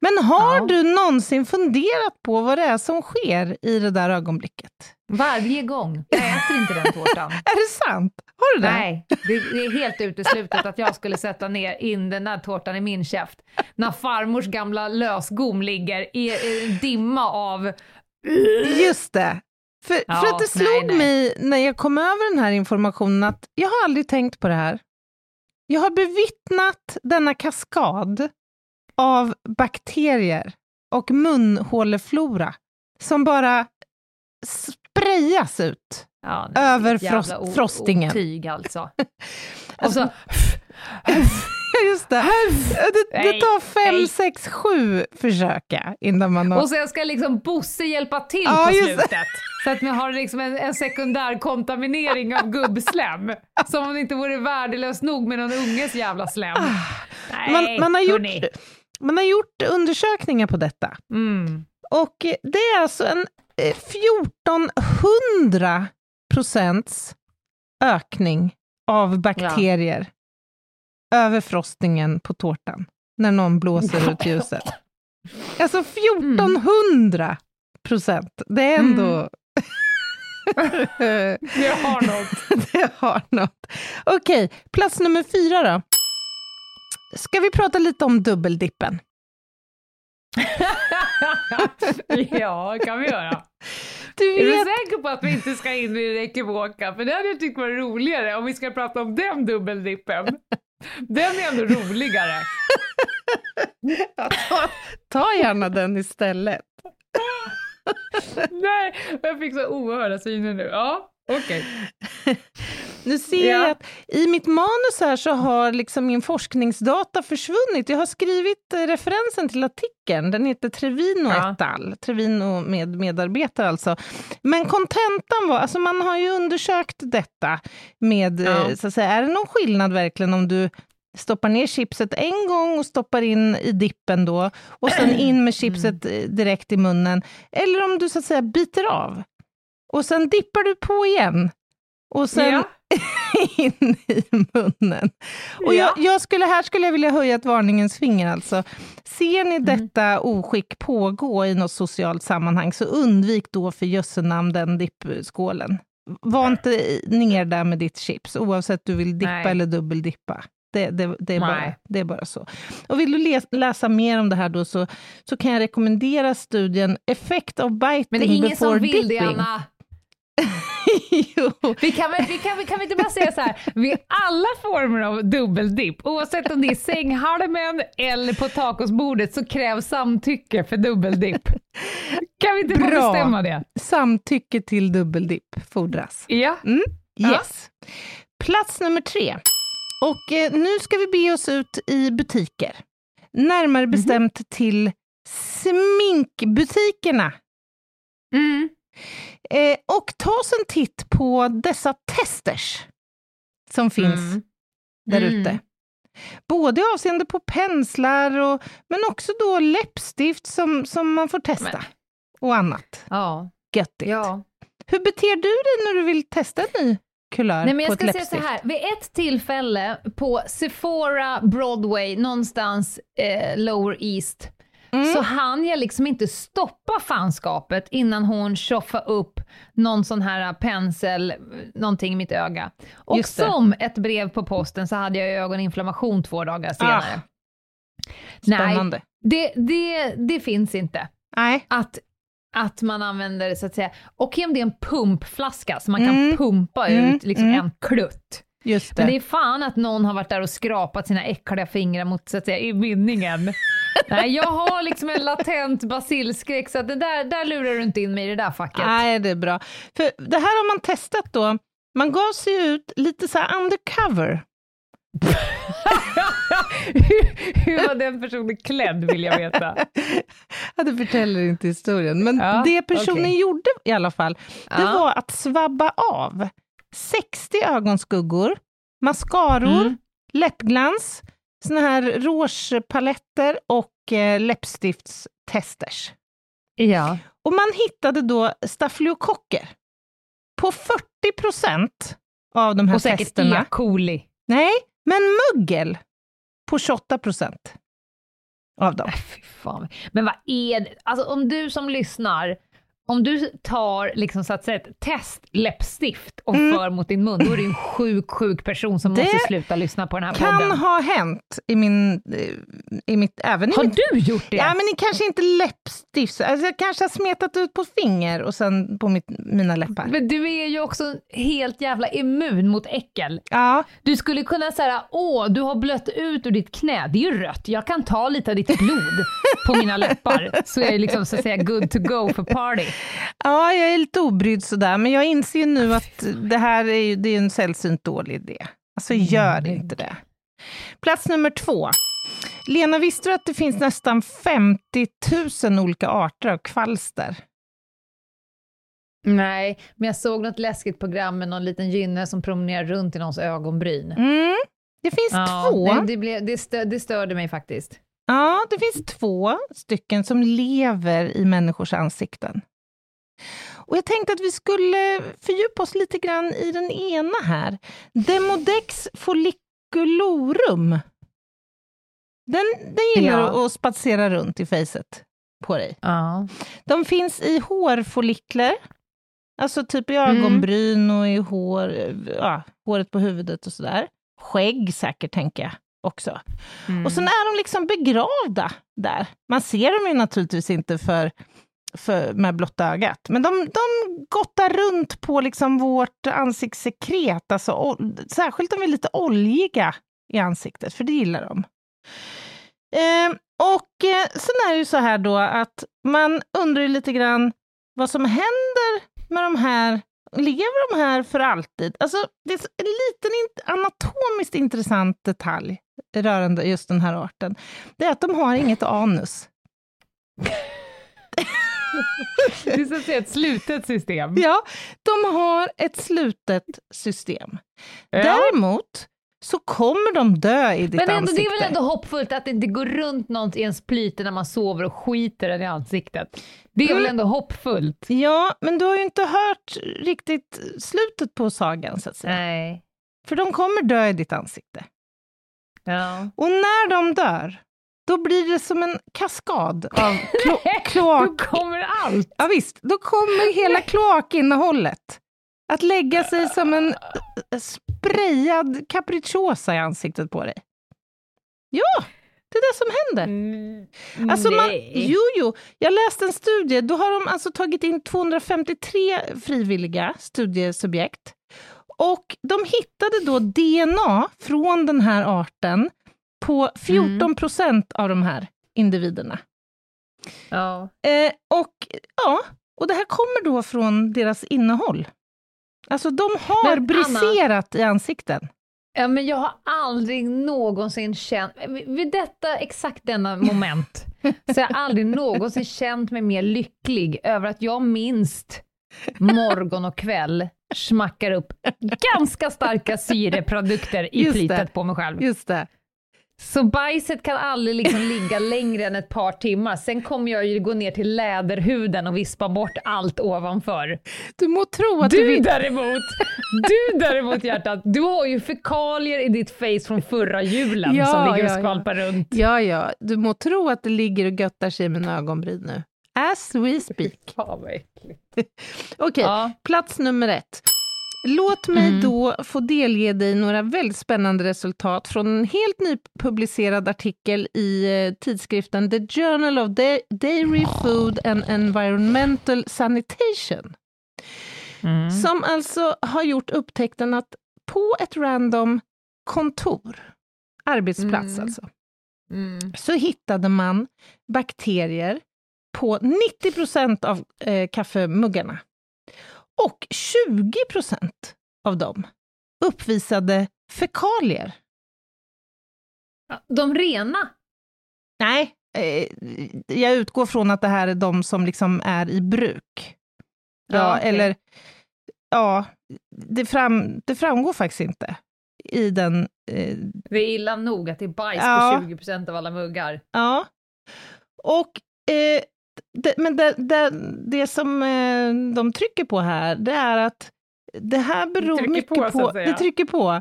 Men har Ja. du någonsin funderat på vad det är som sker i det där ögonblicket? Varje gång. Jag äter inte den tårtan. Är det sant? Har du det? Nej, det, är helt uteslutet att jag skulle sätta ner in den där tårtan i min käft. När farmors gamla lösgom ligger i en dimma av... Just det. För, Ja, för att det nej, slog nej. mig när jag kom över den här informationen att jag har aldrig tänkt på det här. Jag har bevittnat denna kaskad av bakterier och munhåleflora som bara sprayas ut. Ja, Över frost- frostingen. Otyg alltså. Och så, Just det. Det, det Nej, tar fem, nej. sex, sju försöka innan man har... och sen ska liksom Bosse hjälpa till Ja, på just det. slutet. Så att man har liksom en, en sekundär kontaminering av gubbslem. Som om det inte vore värdelöst nog med någon unges jävla slem. Nej, Ah. man, man, har hörni. Man har gjort undersökningar på detta. Mm. Och eh, det är alltså en eh, 1400 procents ökning av bakterier över frostingen på tårtan när någon blåser ut ljuset. Alltså 1400 procent. Det är ändå... Det har något. det har något. Okej, plats nummer fyra då. Ska vi prata lite om dubbeldippen? ja, kan vi göra. Du Är du vet, säker på att vi inte ska in i det ekivoka? För det hade jag tyckt var roligare om vi ska prata om den dubbeldippen. Den är ändå roligare. ta, ta gärna den istället. Nej, jag fick så oerhörda syner nu. Ja, okej. Nu ser Ja. jag att i mitt manus här så har liksom min forskningsdata försvunnit. Jag har skrivit eh, referensen till artikeln, den heter Trevino Ja. et al. Trevino med medarbetare alltså. Men kontentan var, alltså man har ju undersökt detta med, Ja. eh, så att säga, är det någon skillnad verkligen om du stoppar ner chipset en gång och stoppar in i dippen då, och sen in med chipset eh, direkt i munnen, eller om du så att säga biter av. Och sen dippar du på igen. Och sen Ja. in i munnen. Och jag, jag skulle, här skulle jag vilja höja ett varningens finger alltså. Ser ni detta oskick pågå i något socialt sammanhang, så undvik då för jössenamn den dippskålen. Var inte ner där med ditt chips, oavsett du vill dippa Nej. eller dubbeldippa. Det, det, det, är bara, det är bara så. Och vill du läs, läsa mer om det här då, så, så kan jag rekommendera studien Effect of biting Men det är ingen before som vill det, dipping. Anna. Vi kan, väl, vi, kan, vi kan vi inte bara säga så här, vid alla former av dubbeldipp, oavsett om det är sänghalmen eller på tacosbordet, så krävs samtycke för dubbeldipp. Kan vi inte bara Bra. bestämma det? Samtycke till dubbeldipp fordras. Ja. Ja. Yes. Plats nummer tre. Och eh, nu ska vi be oss ut i butiker. Närmare Mhm. bestämt till sminkbutikerna. Mm. Eh, och ta oss en titt på dessa testers som finns Mm. där Mm. ute. Både avseende på penslar, och, men också då läppstift som, som man får testa. Men. Och annat Ja. göttigt. ja. Hur beter du dig när du vill testa en ny kulör Nej, men jag ska säga så här, vid ett tillfälle på Sephora Broadway, någonstans eh, Lower East, Mm. så hann jag liksom inte stoppa fanskapet innan hon tjoffade upp någon sån här pensel, någonting i mitt öga. Och Just det. som ett brev på posten så hade jag ögoninflammation två dagar senare. Spännande. Nej, det, det, det finns inte. Nej. Att, att man använder, så att säga, okej om det är en pumpflaska så man kan Mm. pumpa Mm, ut liksom mm. en klutt. just det. Men det är fan att någon har varit där och skrapat sina äckliga fingrar mot, så att säga, i mynningen. Nej, jag har liksom en latent basilskräck, så att det där, där lurar du inte in mig i det där facket. Nej, det är bra. För det här har man testat då. Man gav sig ut lite så här undercover. hur, hur var den personen klädd vill jag veta. ja, det förtäller inte historien. Men Ja, det personen okej. gjorde i alla fall, det Ja. var att svabba av 60 ögonskuggor, mascaror, Mm. läppglans, såna här rougepaletter och eh, läppstiftstesters. Ja. Och man hittade då stafylokocker på 40 procent av de här Och säkert testerna. E. coli. Nej, men mögel på 28 procent av dem. Nej, fy fan. Men vad är det? Alltså om du som lyssnar, om du tar liksom så att säga ett testläppstift och Mm. för mot din mun, då är du en sjuk, sjuk person som Det måste sluta lyssna på den här Kan podden. ha hänt i min... eh, I mitt, även i Har mitt, du gjort det? Ja, men det kanske inte läppstift. Alltså, jag kanske har smetat ut på finger och sen på mitt, mina läppar. Men du är ju också helt jävla immun mot äckel. Ja, Du skulle kunna säga, åh, du har blött ut ur ditt knä, det är ju rött, jag kan ta lite av ditt blod på mina läppar, så är jag liksom så att säga good to go för party. Ja, jag är lite obrydd sådär, men jag inser ju nu att det här är, ju, det är en sällsynt dålig idé. Alltså gör inte det. Plats nummer två. Lena, visste du att det finns nästan 50 000 olika arter av kvalster? Nej, men jag såg något läskigt program med någon liten gynne som promenerar runt i någons ögonbryn. Mm. Det finns två. nej, det, blev, det, stö, det störde mig faktiskt. Ja, det finns två stycken som lever i människors ansikten. Och jag tänkte att vi skulle fördjupa oss lite grann i den ena här. Demodex folliculorum. Den, den gillar Ja. att spatsera runt i fejset på dig. Ja. De finns i hårfollikler, alltså typ i Mm. ögonbryn och i hår, ja, håret på huvudet och sådär. Skägg säkert, tänker jag också. Mm. Och sen är de liksom begravda där. Man ser dem ju naturligtvis inte för, för med blotta ögat, men de, de gottar runt på liksom vårt ansiktssekret, alltså, särskilt om vi är lite oljiga i ansiktet, för det gillar de. Eh, och eh, sen är det ju så här då att man undrar ju lite grann vad som händer med de här lever de här för alltid? Alltså, det är en liten in- anatomiskt intressant detalj rörande just den här arten. Det är att de har inget anus. Det är så att säga ett slutet system. Ja, de har ett slutet system. Däremot så kommer de dö i ditt Men ändå, ansikte. det är väl ändå hoppfullt att det inte går runt något i ens plyte när man sover och skiter den i ansiktet. Det är väl Mm. ändå hoppfullt? Ja, men du har ju inte hört riktigt slutet på sagan, så att säga. Nej. För de kommer dö i ditt ansikte. Ja. Och när de dör, då blir det som en kaskad av klo- Då kloak. kommer allt! Ja, visst, då kommer hela kloakinnehållet att lägga sig som en eh, sprayad capricciosa i ansiktet på dig. Ja, det är det som händer. Mm, Alltså man, jo, jo, jag läste en studie, då har de alltså tagit in 253 frivilliga studiesubjekt. Och de hittade då DNA från den här arten på 14 procent av de här individerna. Ja. Eh, och ja, och det här kommer då från deras innehåll. Alltså de har Men, Anna- briserat i ansikten. Ja, men jag har aldrig någonsin känt, vid detta, exakt denna moment, så har jag aldrig någonsin känt mig mer lycklig över att jag minst morgon och kväll smackar upp ganska starka syreprodukter i Just det. på mig själv. Just det. Så bajset kan aldrig liksom ligga längre än ett par timmar. Sen kommer jag ju gå ner till läderhuden och vispa bort allt ovanför. Du må tro att Du vill- däremot, du däremot hjärtat, du har ju fekalier i ditt face från förra julen Ja, som ligger och ja, ja. skvalpar runt. Ja, ja, du må tro att det ligger och göttar sig i mina ögonbryn nu. As we speak. Fan vad äckligt. Okej, Ja. plats nummer ett. Låt mig Mm. då få delge dig några väldigt spännande resultat från en helt nypublicerad artikel i eh, tidskriften The Journal of Da- Dairy Food and Environmental Sanitation. Mm. Som alltså har gjort upptäckten att på ett random kontor, arbetsplats Mm. alltså, Mm. så hittade man bakterier på 90 procent av eh, kaffemuggarna. Och 20 procent av dem uppvisade fekalier. De rena? Nej, eh, jag utgår från att det här är de som liksom är i bruk. Ja, Ja, okej. eller ja, det, fram, det framgår faktiskt inte i den eh, Det är illa nog att det är bajs Ja. på 20% av alla muggar. Ja. Och, eh, det, men det, det, det som eh, de trycker på här, det är att det här beror mycket på, på... det trycker på.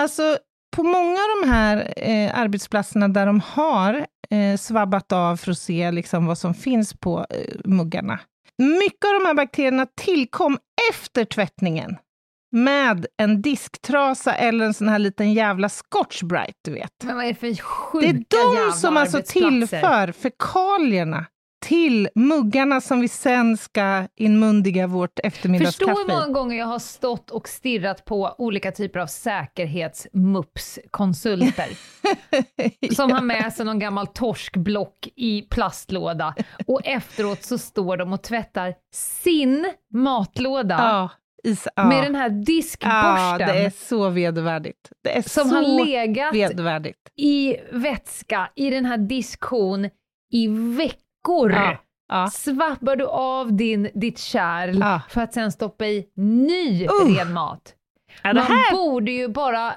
Alltså, på många av de här eh, arbetsplatserna där de har eh, svabbat av för att se liksom, vad som finns på eh, muggarna. Mycket av de här bakterierna tillkom efter tvättningen med en disktrasa eller en sån här liten jävla scotch bright, du vet. Men vad är det för Det sjuka är de som alltså tillför fekalierna till muggarna som vi sen ska inmundiga vårt Förstå eftermiddagskaffe hur många gånger jag har stått och stirrat på olika typer av säkerhetsmups-konsulter som har med sig någon gammal torskblock i plastlåda och efteråt så står de och tvättar sin matlåda ja, is, ja. med den här ja, diskborsten det är så vedervärdigt. Det är som så har legat vedervärdigt. i vätska i den här diskon i veckor. Ja, ja. Svappar du av din, ditt kärl Ja. för att sen stoppa i ny Uh. ren mat. Man här, borde ju bara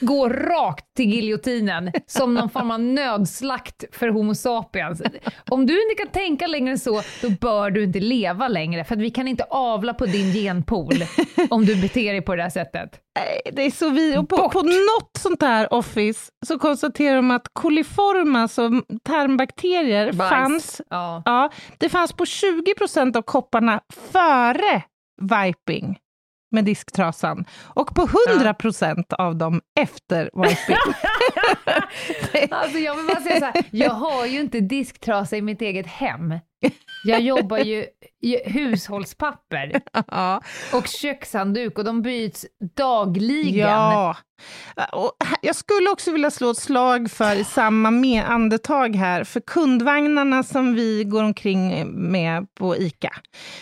gå rakt till giljotinen som någon form av nödslakt för Homo sapiens. Om du inte kan tänka längre än så, då bör du inte leva längre, för vi kan inte avla på din genpool om du beter dig på det här sättet. nej, det är så vi... Och på, Bort. på något sånt här office så konstaterar de att coliforma, alltså tarmbakterier, Bajs. fanns Ja. Ja, det fanns på 20 procent av kopparna före viping med disktrasan. Och på 100 procent av dem efter wiping. alltså jag vill bara säga så här, jag har ju inte disktrasa i mitt eget hem. Jag jobbar ju i hushållspapper Ja. och kökshandduk och de byts dagligen. Ja. Och jag skulle också vilja slå ett slag för i samma med andetag här, för kundvagnarna som vi går omkring med på ICA.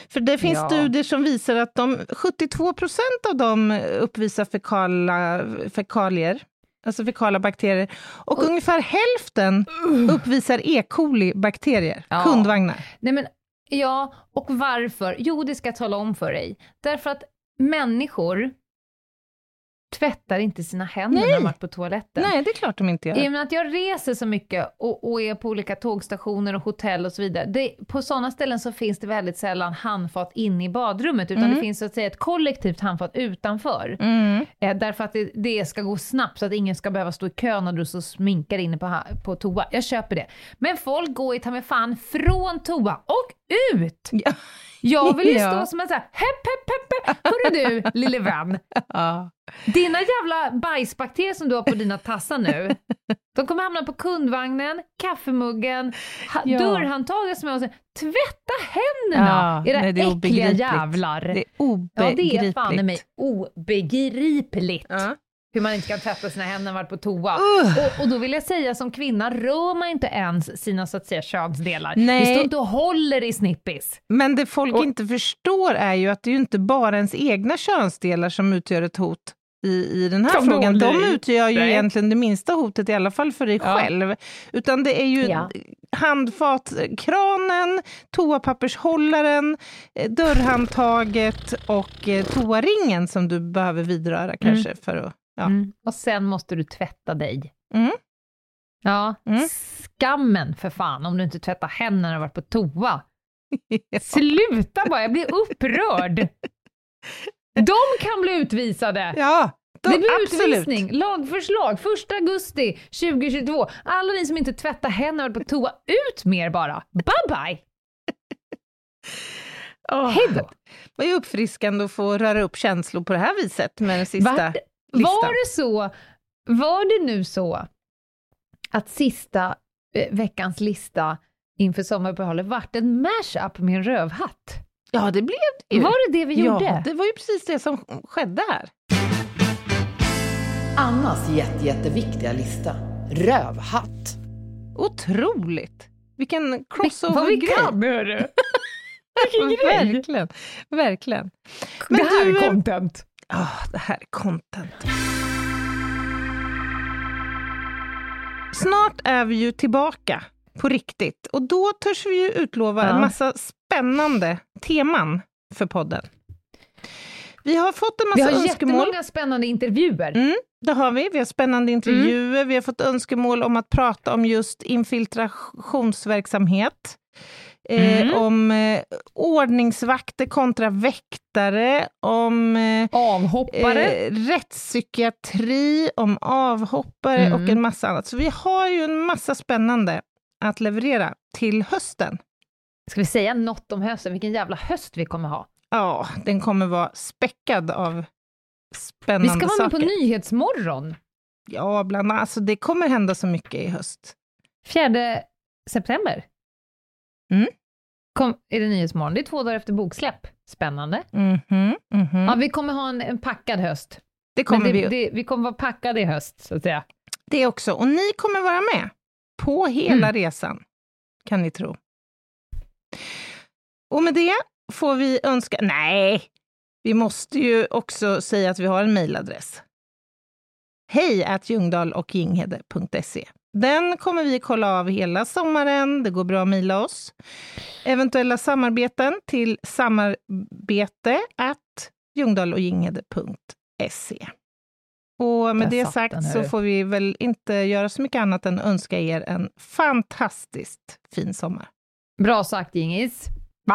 För det finns Ja. studier som visar att de, 72 procent av dem uppvisar fekala, fekalier, alltså fekala bakterier, och, ungefär hälften uppvisar E. coli-bakterier, Ja. kundvagnar. Nej men, ja, och varför? Jo, det ska jag tala om för dig. Därför att människor tvättar inte sina händer när de varit på toaletten. Nej, det är klart de inte gör. I och med att jag reser så mycket och, och är på olika tågstationer och hotell och så vidare, det, på sådana ställen så finns det väldigt sällan handfat inne i badrummet, utan det finns så att säga ett kollektivt handfat utanför. Mm. Eh, därför att det, det ska gå snabbt så att ingen ska behöva stå i kö när du så sminkar inne på, på toa. Jag köper det. Men folk går ju ta mig fan från toa och ut! Ja. Jag vill ju Ja. stå som en sån här, hepp, hepp, hepp. Hörru du, lille vän. Ja. Dina jävla bajsbakterier som du har på dina tassar nu, de kommer hamna på kundvagnen, kaffemuggen, Ja. dörrhandtaget som jag säger, tvätta händerna! Ja, era nej, det är äckliga jävlar! Det är ja, obegripligt. det är fan i mig obegripligt. Ja. Hur man inte kan tvätta sina händer när man varit på toa. Uh. Och, och då vill jag säga som kvinna, rör man inte ens sina så att säga könsdelar. Nej. Vi står inte och håller i snippis. Men det folk Och- inte förstår är ju att det är ju inte bara ens egna könsdelar som utgör ett hot i, i den här du frågan. De utgör ju Nej. egentligen det minsta hotet, i alla fall för dig Ja. själv. Utan det är ju Ja. handfatkranen, toapappershållaren, eh, dörrhandtaget och eh, toaringen som du behöver vidröra kanske för att... Ja. Mm. Och sen måste du tvätta dig. Mm. Ja, Mm. skammen för fan om du inte tvättar händerna när du varit på toa. Sluta bara, jag blir upprörd. De kan bli utvisade. Ja, då, det blir absolut. utvisning, lagförslag, 1 augusti 2022. Alla ni som inte tvättar händerna på toa, ut med er bara. Bye bye! Åh, Hej då! Vad är uppfriskande att få röra upp känslor på det här viset med den sista Var, listan. var det så, var det nu så att sista eh, veckans lista inför sommaruppehållet vart en mashup med en rövhatt? Ja, det blev det ju. Var det det vi gjorde? Ja, det var ju precis det som skedde här. Annas jätte, jätteviktiga lista. Rövhatt. Otroligt! Vilken Vad vi crossover-grej. kan, hörru! Vilken grej! Verkligen, verkligen. det Men här du, är eh, content. Ah, det här är content. Snart är vi ju tillbaka på riktigt och då törs vi ju utlova Ja. en massa spännande teman för podden. Vi har fått en Vi massa har önskemål. jättemånga spännande intervjuer. Mm, det har vi. Vi har spännande intervjuer. Vi har fått önskemål om att prata om just infiltrationsverksamhet. Eh, Mm. Om eh, ordningsvakter kontra väktare, om eh, Avhoppare. eh, rättspsykiatri, om avhoppare Mm. och en massa annat. Så vi har ju en massa spännande att leverera till hösten. Ska vi säga något om hösten? Vilken jävla höst vi kommer ha. Ja, den kommer vara späckad av spännande Vi ska vara med saker. på Nyhetsmorgon. Ja, bland annat. Alltså, det kommer hända så mycket i höst. 4 september. Mm. Kom, är det Nyhetsmorgon? Det är två dagar efter boksläpp. Spännande. Mhm, mhm. Ja, vi kommer ha en, en packad höst. det kommer det, vi det, vi kommer vara packade i höst, så att säga. Det också. Och ni kommer vara med på hela Mm. resan, kan ni tro. Och med det får vi önska... Nej, vi måste ju också säga att vi har en mejladress. Hej at ljungdalochginghede.se. Den kommer vi kolla av hela sommaren. Det går bra att mejla oss. Eventuella samarbeten till samarbete at ljungdalochginghede.se. Och med det sagt så får vi väl inte göra så mycket annat än önska er en fantastiskt fin sommar. Bra sagt, Gingis. Bye!